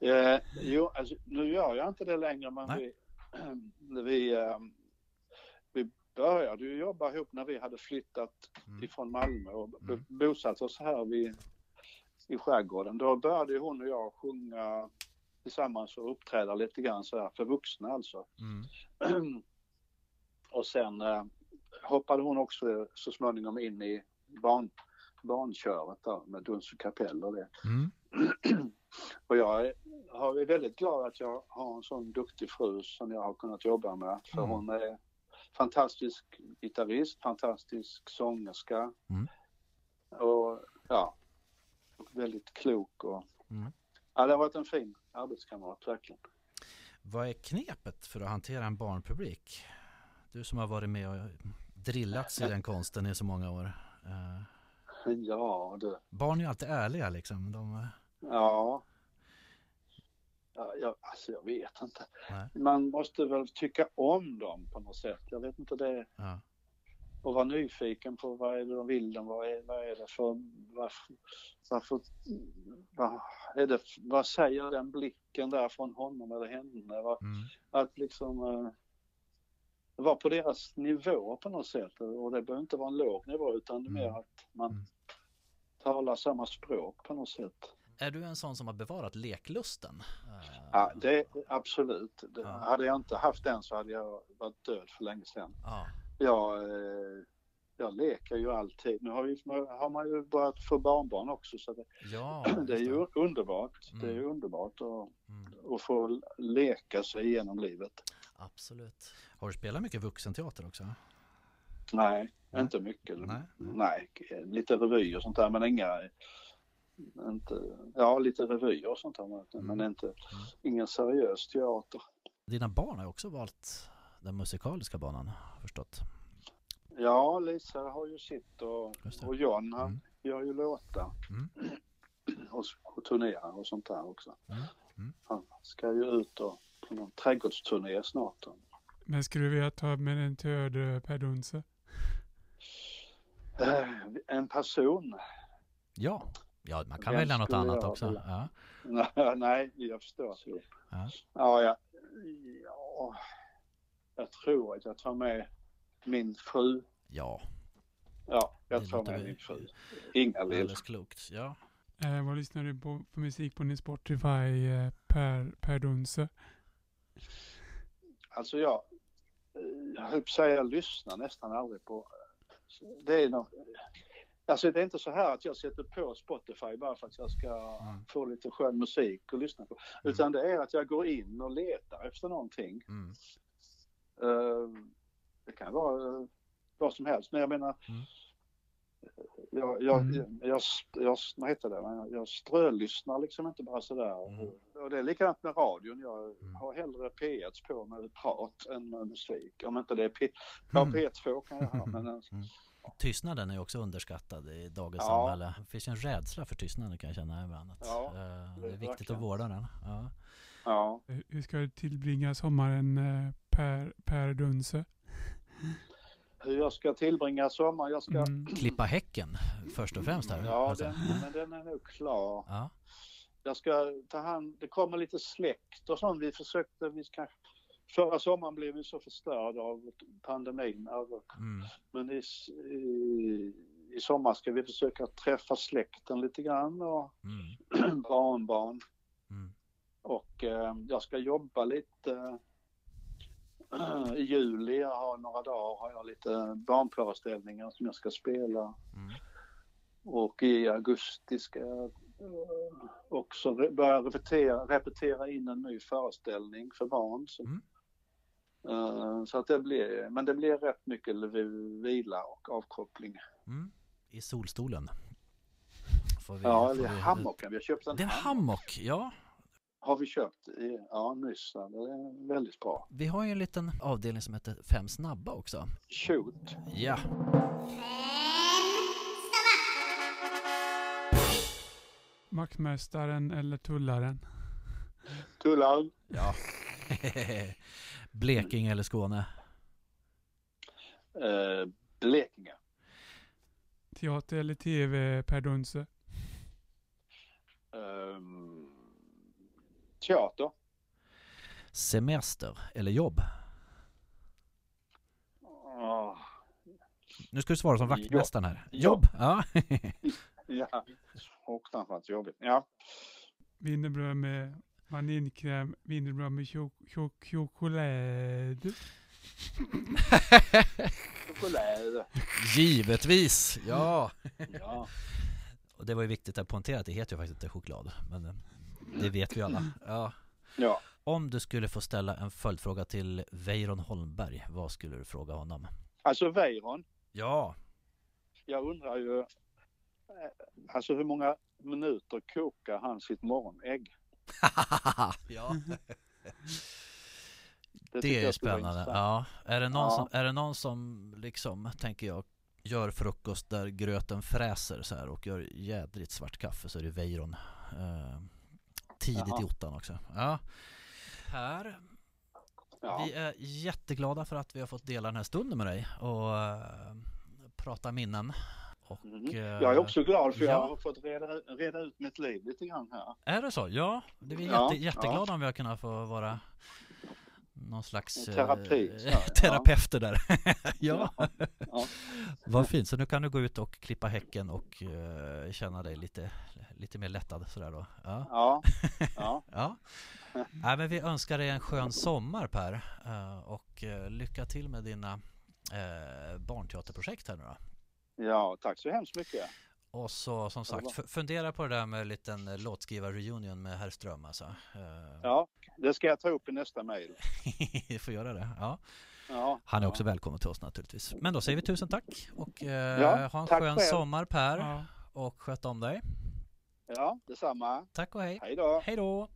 Eh, jo, alltså, nu gör jag inte det längre men Nej. vi, <clears throat> vi, eh, vi började ju jobba ihop när vi hade flyttat Mm. ifrån Malmö och Mm. bosatt oss här vid, i skärgården. Då började hon och jag sjunga tillsammans och uppträda lite grann så här för vuxna alltså. Mm. <clears throat> och sen eh, hoppade hon också så småningom in i barn, barnköret där med Duns och kapell och det. Mm. <clears throat> Och jag är, jag är väldigt glad att jag har en sån duktig fru som jag har kunnat jobba med. För Mm. hon är fantastisk gitarrist, fantastisk sångerska. Mm. Och ja, väldigt klok och Mm. ja, det har varit en fin arbetskamrat verkligen. Vad är knepet för att hantera en barnpublik? Du som har varit med och drillats i den konsten i så många år. Eh, Ja, du. barn är ju alltid ärliga liksom. De, eh, Ja. Ja, jag, alltså jag vet inte. Nej. Man måste väl tycka om dem på något sätt. Jag vet inte det. ja. och vara nyfiken på vad är det de vill, vad, är, vad är det för, varför, varför vad, är det, vad säger den blicken där från honom eller henne? Vad, Mm. att liksom eh, vara på deras nivå på något sätt och det behöver inte vara en låg nivå utan det är mer Mm. att man Mm. talar samma språk på något sätt. Är du en sån som har bevarat leklusten? Ja, det absolut. Ja. Hade jag inte haft den så hade jag varit död för länge sedan. ja. Jag, eh, jag leker ju alltid. Nu har, vi, har man ju börjat få barnbarn också så det, ja <clears throat> det är ju underbart. Det är Mm. underbart att, Mm, att få leka sig igenom livet. absolut. Har du spelat mycket vuxenteater också? Nej, Nej. inte mycket. Nej. Nej, lite revyer och sånt där men inga inte, ja lite revyer och sånt där men, men inte, ingen seriös teater. Dina barn har ju också valt den musikaliska banan, förstått. Ja, Lisa har ju sitt och, och John han Mm. gör ju låtar. Mm. <clears throat> Och, och turnerar och sånt där också. Mm. Mm. Han ska ju ut och, på någon trädgårdsturné snart. Men skulle vi vilja ta med en eh, Per Dunse? Eh, En person. Ja, Ja, man kan Vem välja något annat jag också. Ja. <laughs> Nej, jag förstår. Ja. Ja, ja, ja, jag tror att jag tar med min fru. ja, Ja, jag tar med min fru. Inga lill. alldeles klokt. Ja. Eh, vad lyssnar du på för musik på din Spotify, eh, Per, per Dunse? Alltså jag, jag höll på att säga, jag lyssnar nästan aldrig på... Det är nog, Alltså det är inte så här att jag sätter på Spotify bara för att jag ska Mm. få lite skön musik att lyssna på. Utan det är att jag går in och letar efter någonting. Mm. Eh, det kan vara eh, vad som helst, men jag menar Mm. jag, jag, Mm. jag, jag, vad heter det, jag, jag strölyssnar liksom inte bara sådär. Mm. Och det är likadant med radion. Jag Mm. har hellre P1 på med prat än med musik. Om inte det är P... Ja, Mm. P2 kan jag ha, men eh, <laughs> Tystnaden är också underskattad i dagens Ja. samhälle. Det finns en rädsla för tystnaden kan jag känna. Att, Ja, eh, det det är viktigt att vårda den. Ja. ja. Eh, Hur ska du tillbringa sommaren, eh, Per, per Dunse? Hur jag ska tillbringa sommaren, jag ska... Mm. Klippa häcken först och främst här. Ja, den, men den är nog klar. ja. Jag ska ta hand, det kommer lite släkt och sånt. Vi försökte, vi ska, förra sommaren blev vi så förstörda av pandemin. Mm. men i, i, i sommar ska vi försöka träffa släkten lite grann och Mm. <clears throat> barnbarn. Mm. Och eh, jag ska jobba lite eh, <clears throat> i juli. Jag har några dagar har jag lite barnföreställningar som jag ska spela. Mm. Och i augusti ska jag eh, också re- börja repetera, repetera in en ny föreställning för barn. Så, Mm. Eh, så att det blir, men det blir rätt mycket vi- vila och avkoppling. Mm. I solstolen. Får vi, Ja, får eller vi- hammocken. Vi har köpt en Det är en hammock. hammock, ja. Har vi köpt i, ja, nyss. Det är väldigt bra. Vi har ju en liten avdelning som heter Fem snabba också. Shoot. Ja. Vaktmästaren eller tullaren? Tullaren. ja. <laughs> Blekinge eller Skåne? Eh, Blekinge. Teater eller tv, Per Dunse? Ehm, teater. Semester eller jobb? Ah, Nu ska du svara som vaktmästaren här. Jobb. Jobb? Ja. <laughs> ja, fruktansvärt jobbigt. Ja. Wienerbröd med vaniljkräm, wienerbröd med chok- chok- choklad. Choklad. Givetvis! Ja. Ja. Och det var ju viktigt att poängtera att det heter ju faktiskt inte choklad. Men eh, det vet vi alla. Ja. ja. Om du skulle få ställa en följdfråga till Weiron Holmberg, vad skulle du fråga honom? Alltså Weiron. Ja, Jag undrar ju. eh, Alltså hur många minuter kokar han sitt morgonägg? <laughs> ja. tycker det är skulle vara spännande. Ja. Är, det någon Ja. som, är det någon som liksom, tänker jag, gör frukost där gröten fräser så här och gör jädrigt svart kaffe så är det Weiron. Eh, tidigt Jaha. i ottan också. Ja. Här, Ja. vi är jätteglada för att vi har fått dela den här stunden med dig och eh, prata minnen. Och, Mhm. eh, Jag är också glad för ja. jag har fått reda, reda ut mitt liv lite grann här. Är det så? Ja, det är vi Ja, jätte, jätteglada om vi har kunnat få vara någon slags eh, Terapi, ja. <laughs> terapeuter där. <laughs> ja, Ja. vad fint. Så nu kan du gå ut och klippa häcken och eh, känna dig lite, lite mer lättad sådär då. Ja. Ja. ja. <laughs> ja. Nej, men vi önskar dig en skön sommar Per eh, och eh, lycka till med dina eh, barnteaterprojekt här nu då. Ja, tack så hemskt mycket. Och så som sagt, fundera på det där med en liten eh, låtskrivar-reunion med herr Ström alltså. Eh, ja, det ska jag ta upp i nästa mejl. <laughs> du får göra det, ja. ja Han är ja. också välkommen till oss naturligtvis. Men då säger vi tusen tack och eh, ja, ha en skön sommar Per och sköt om dig. Ja, detsamma. Tack och hej. Hej då. Hej då.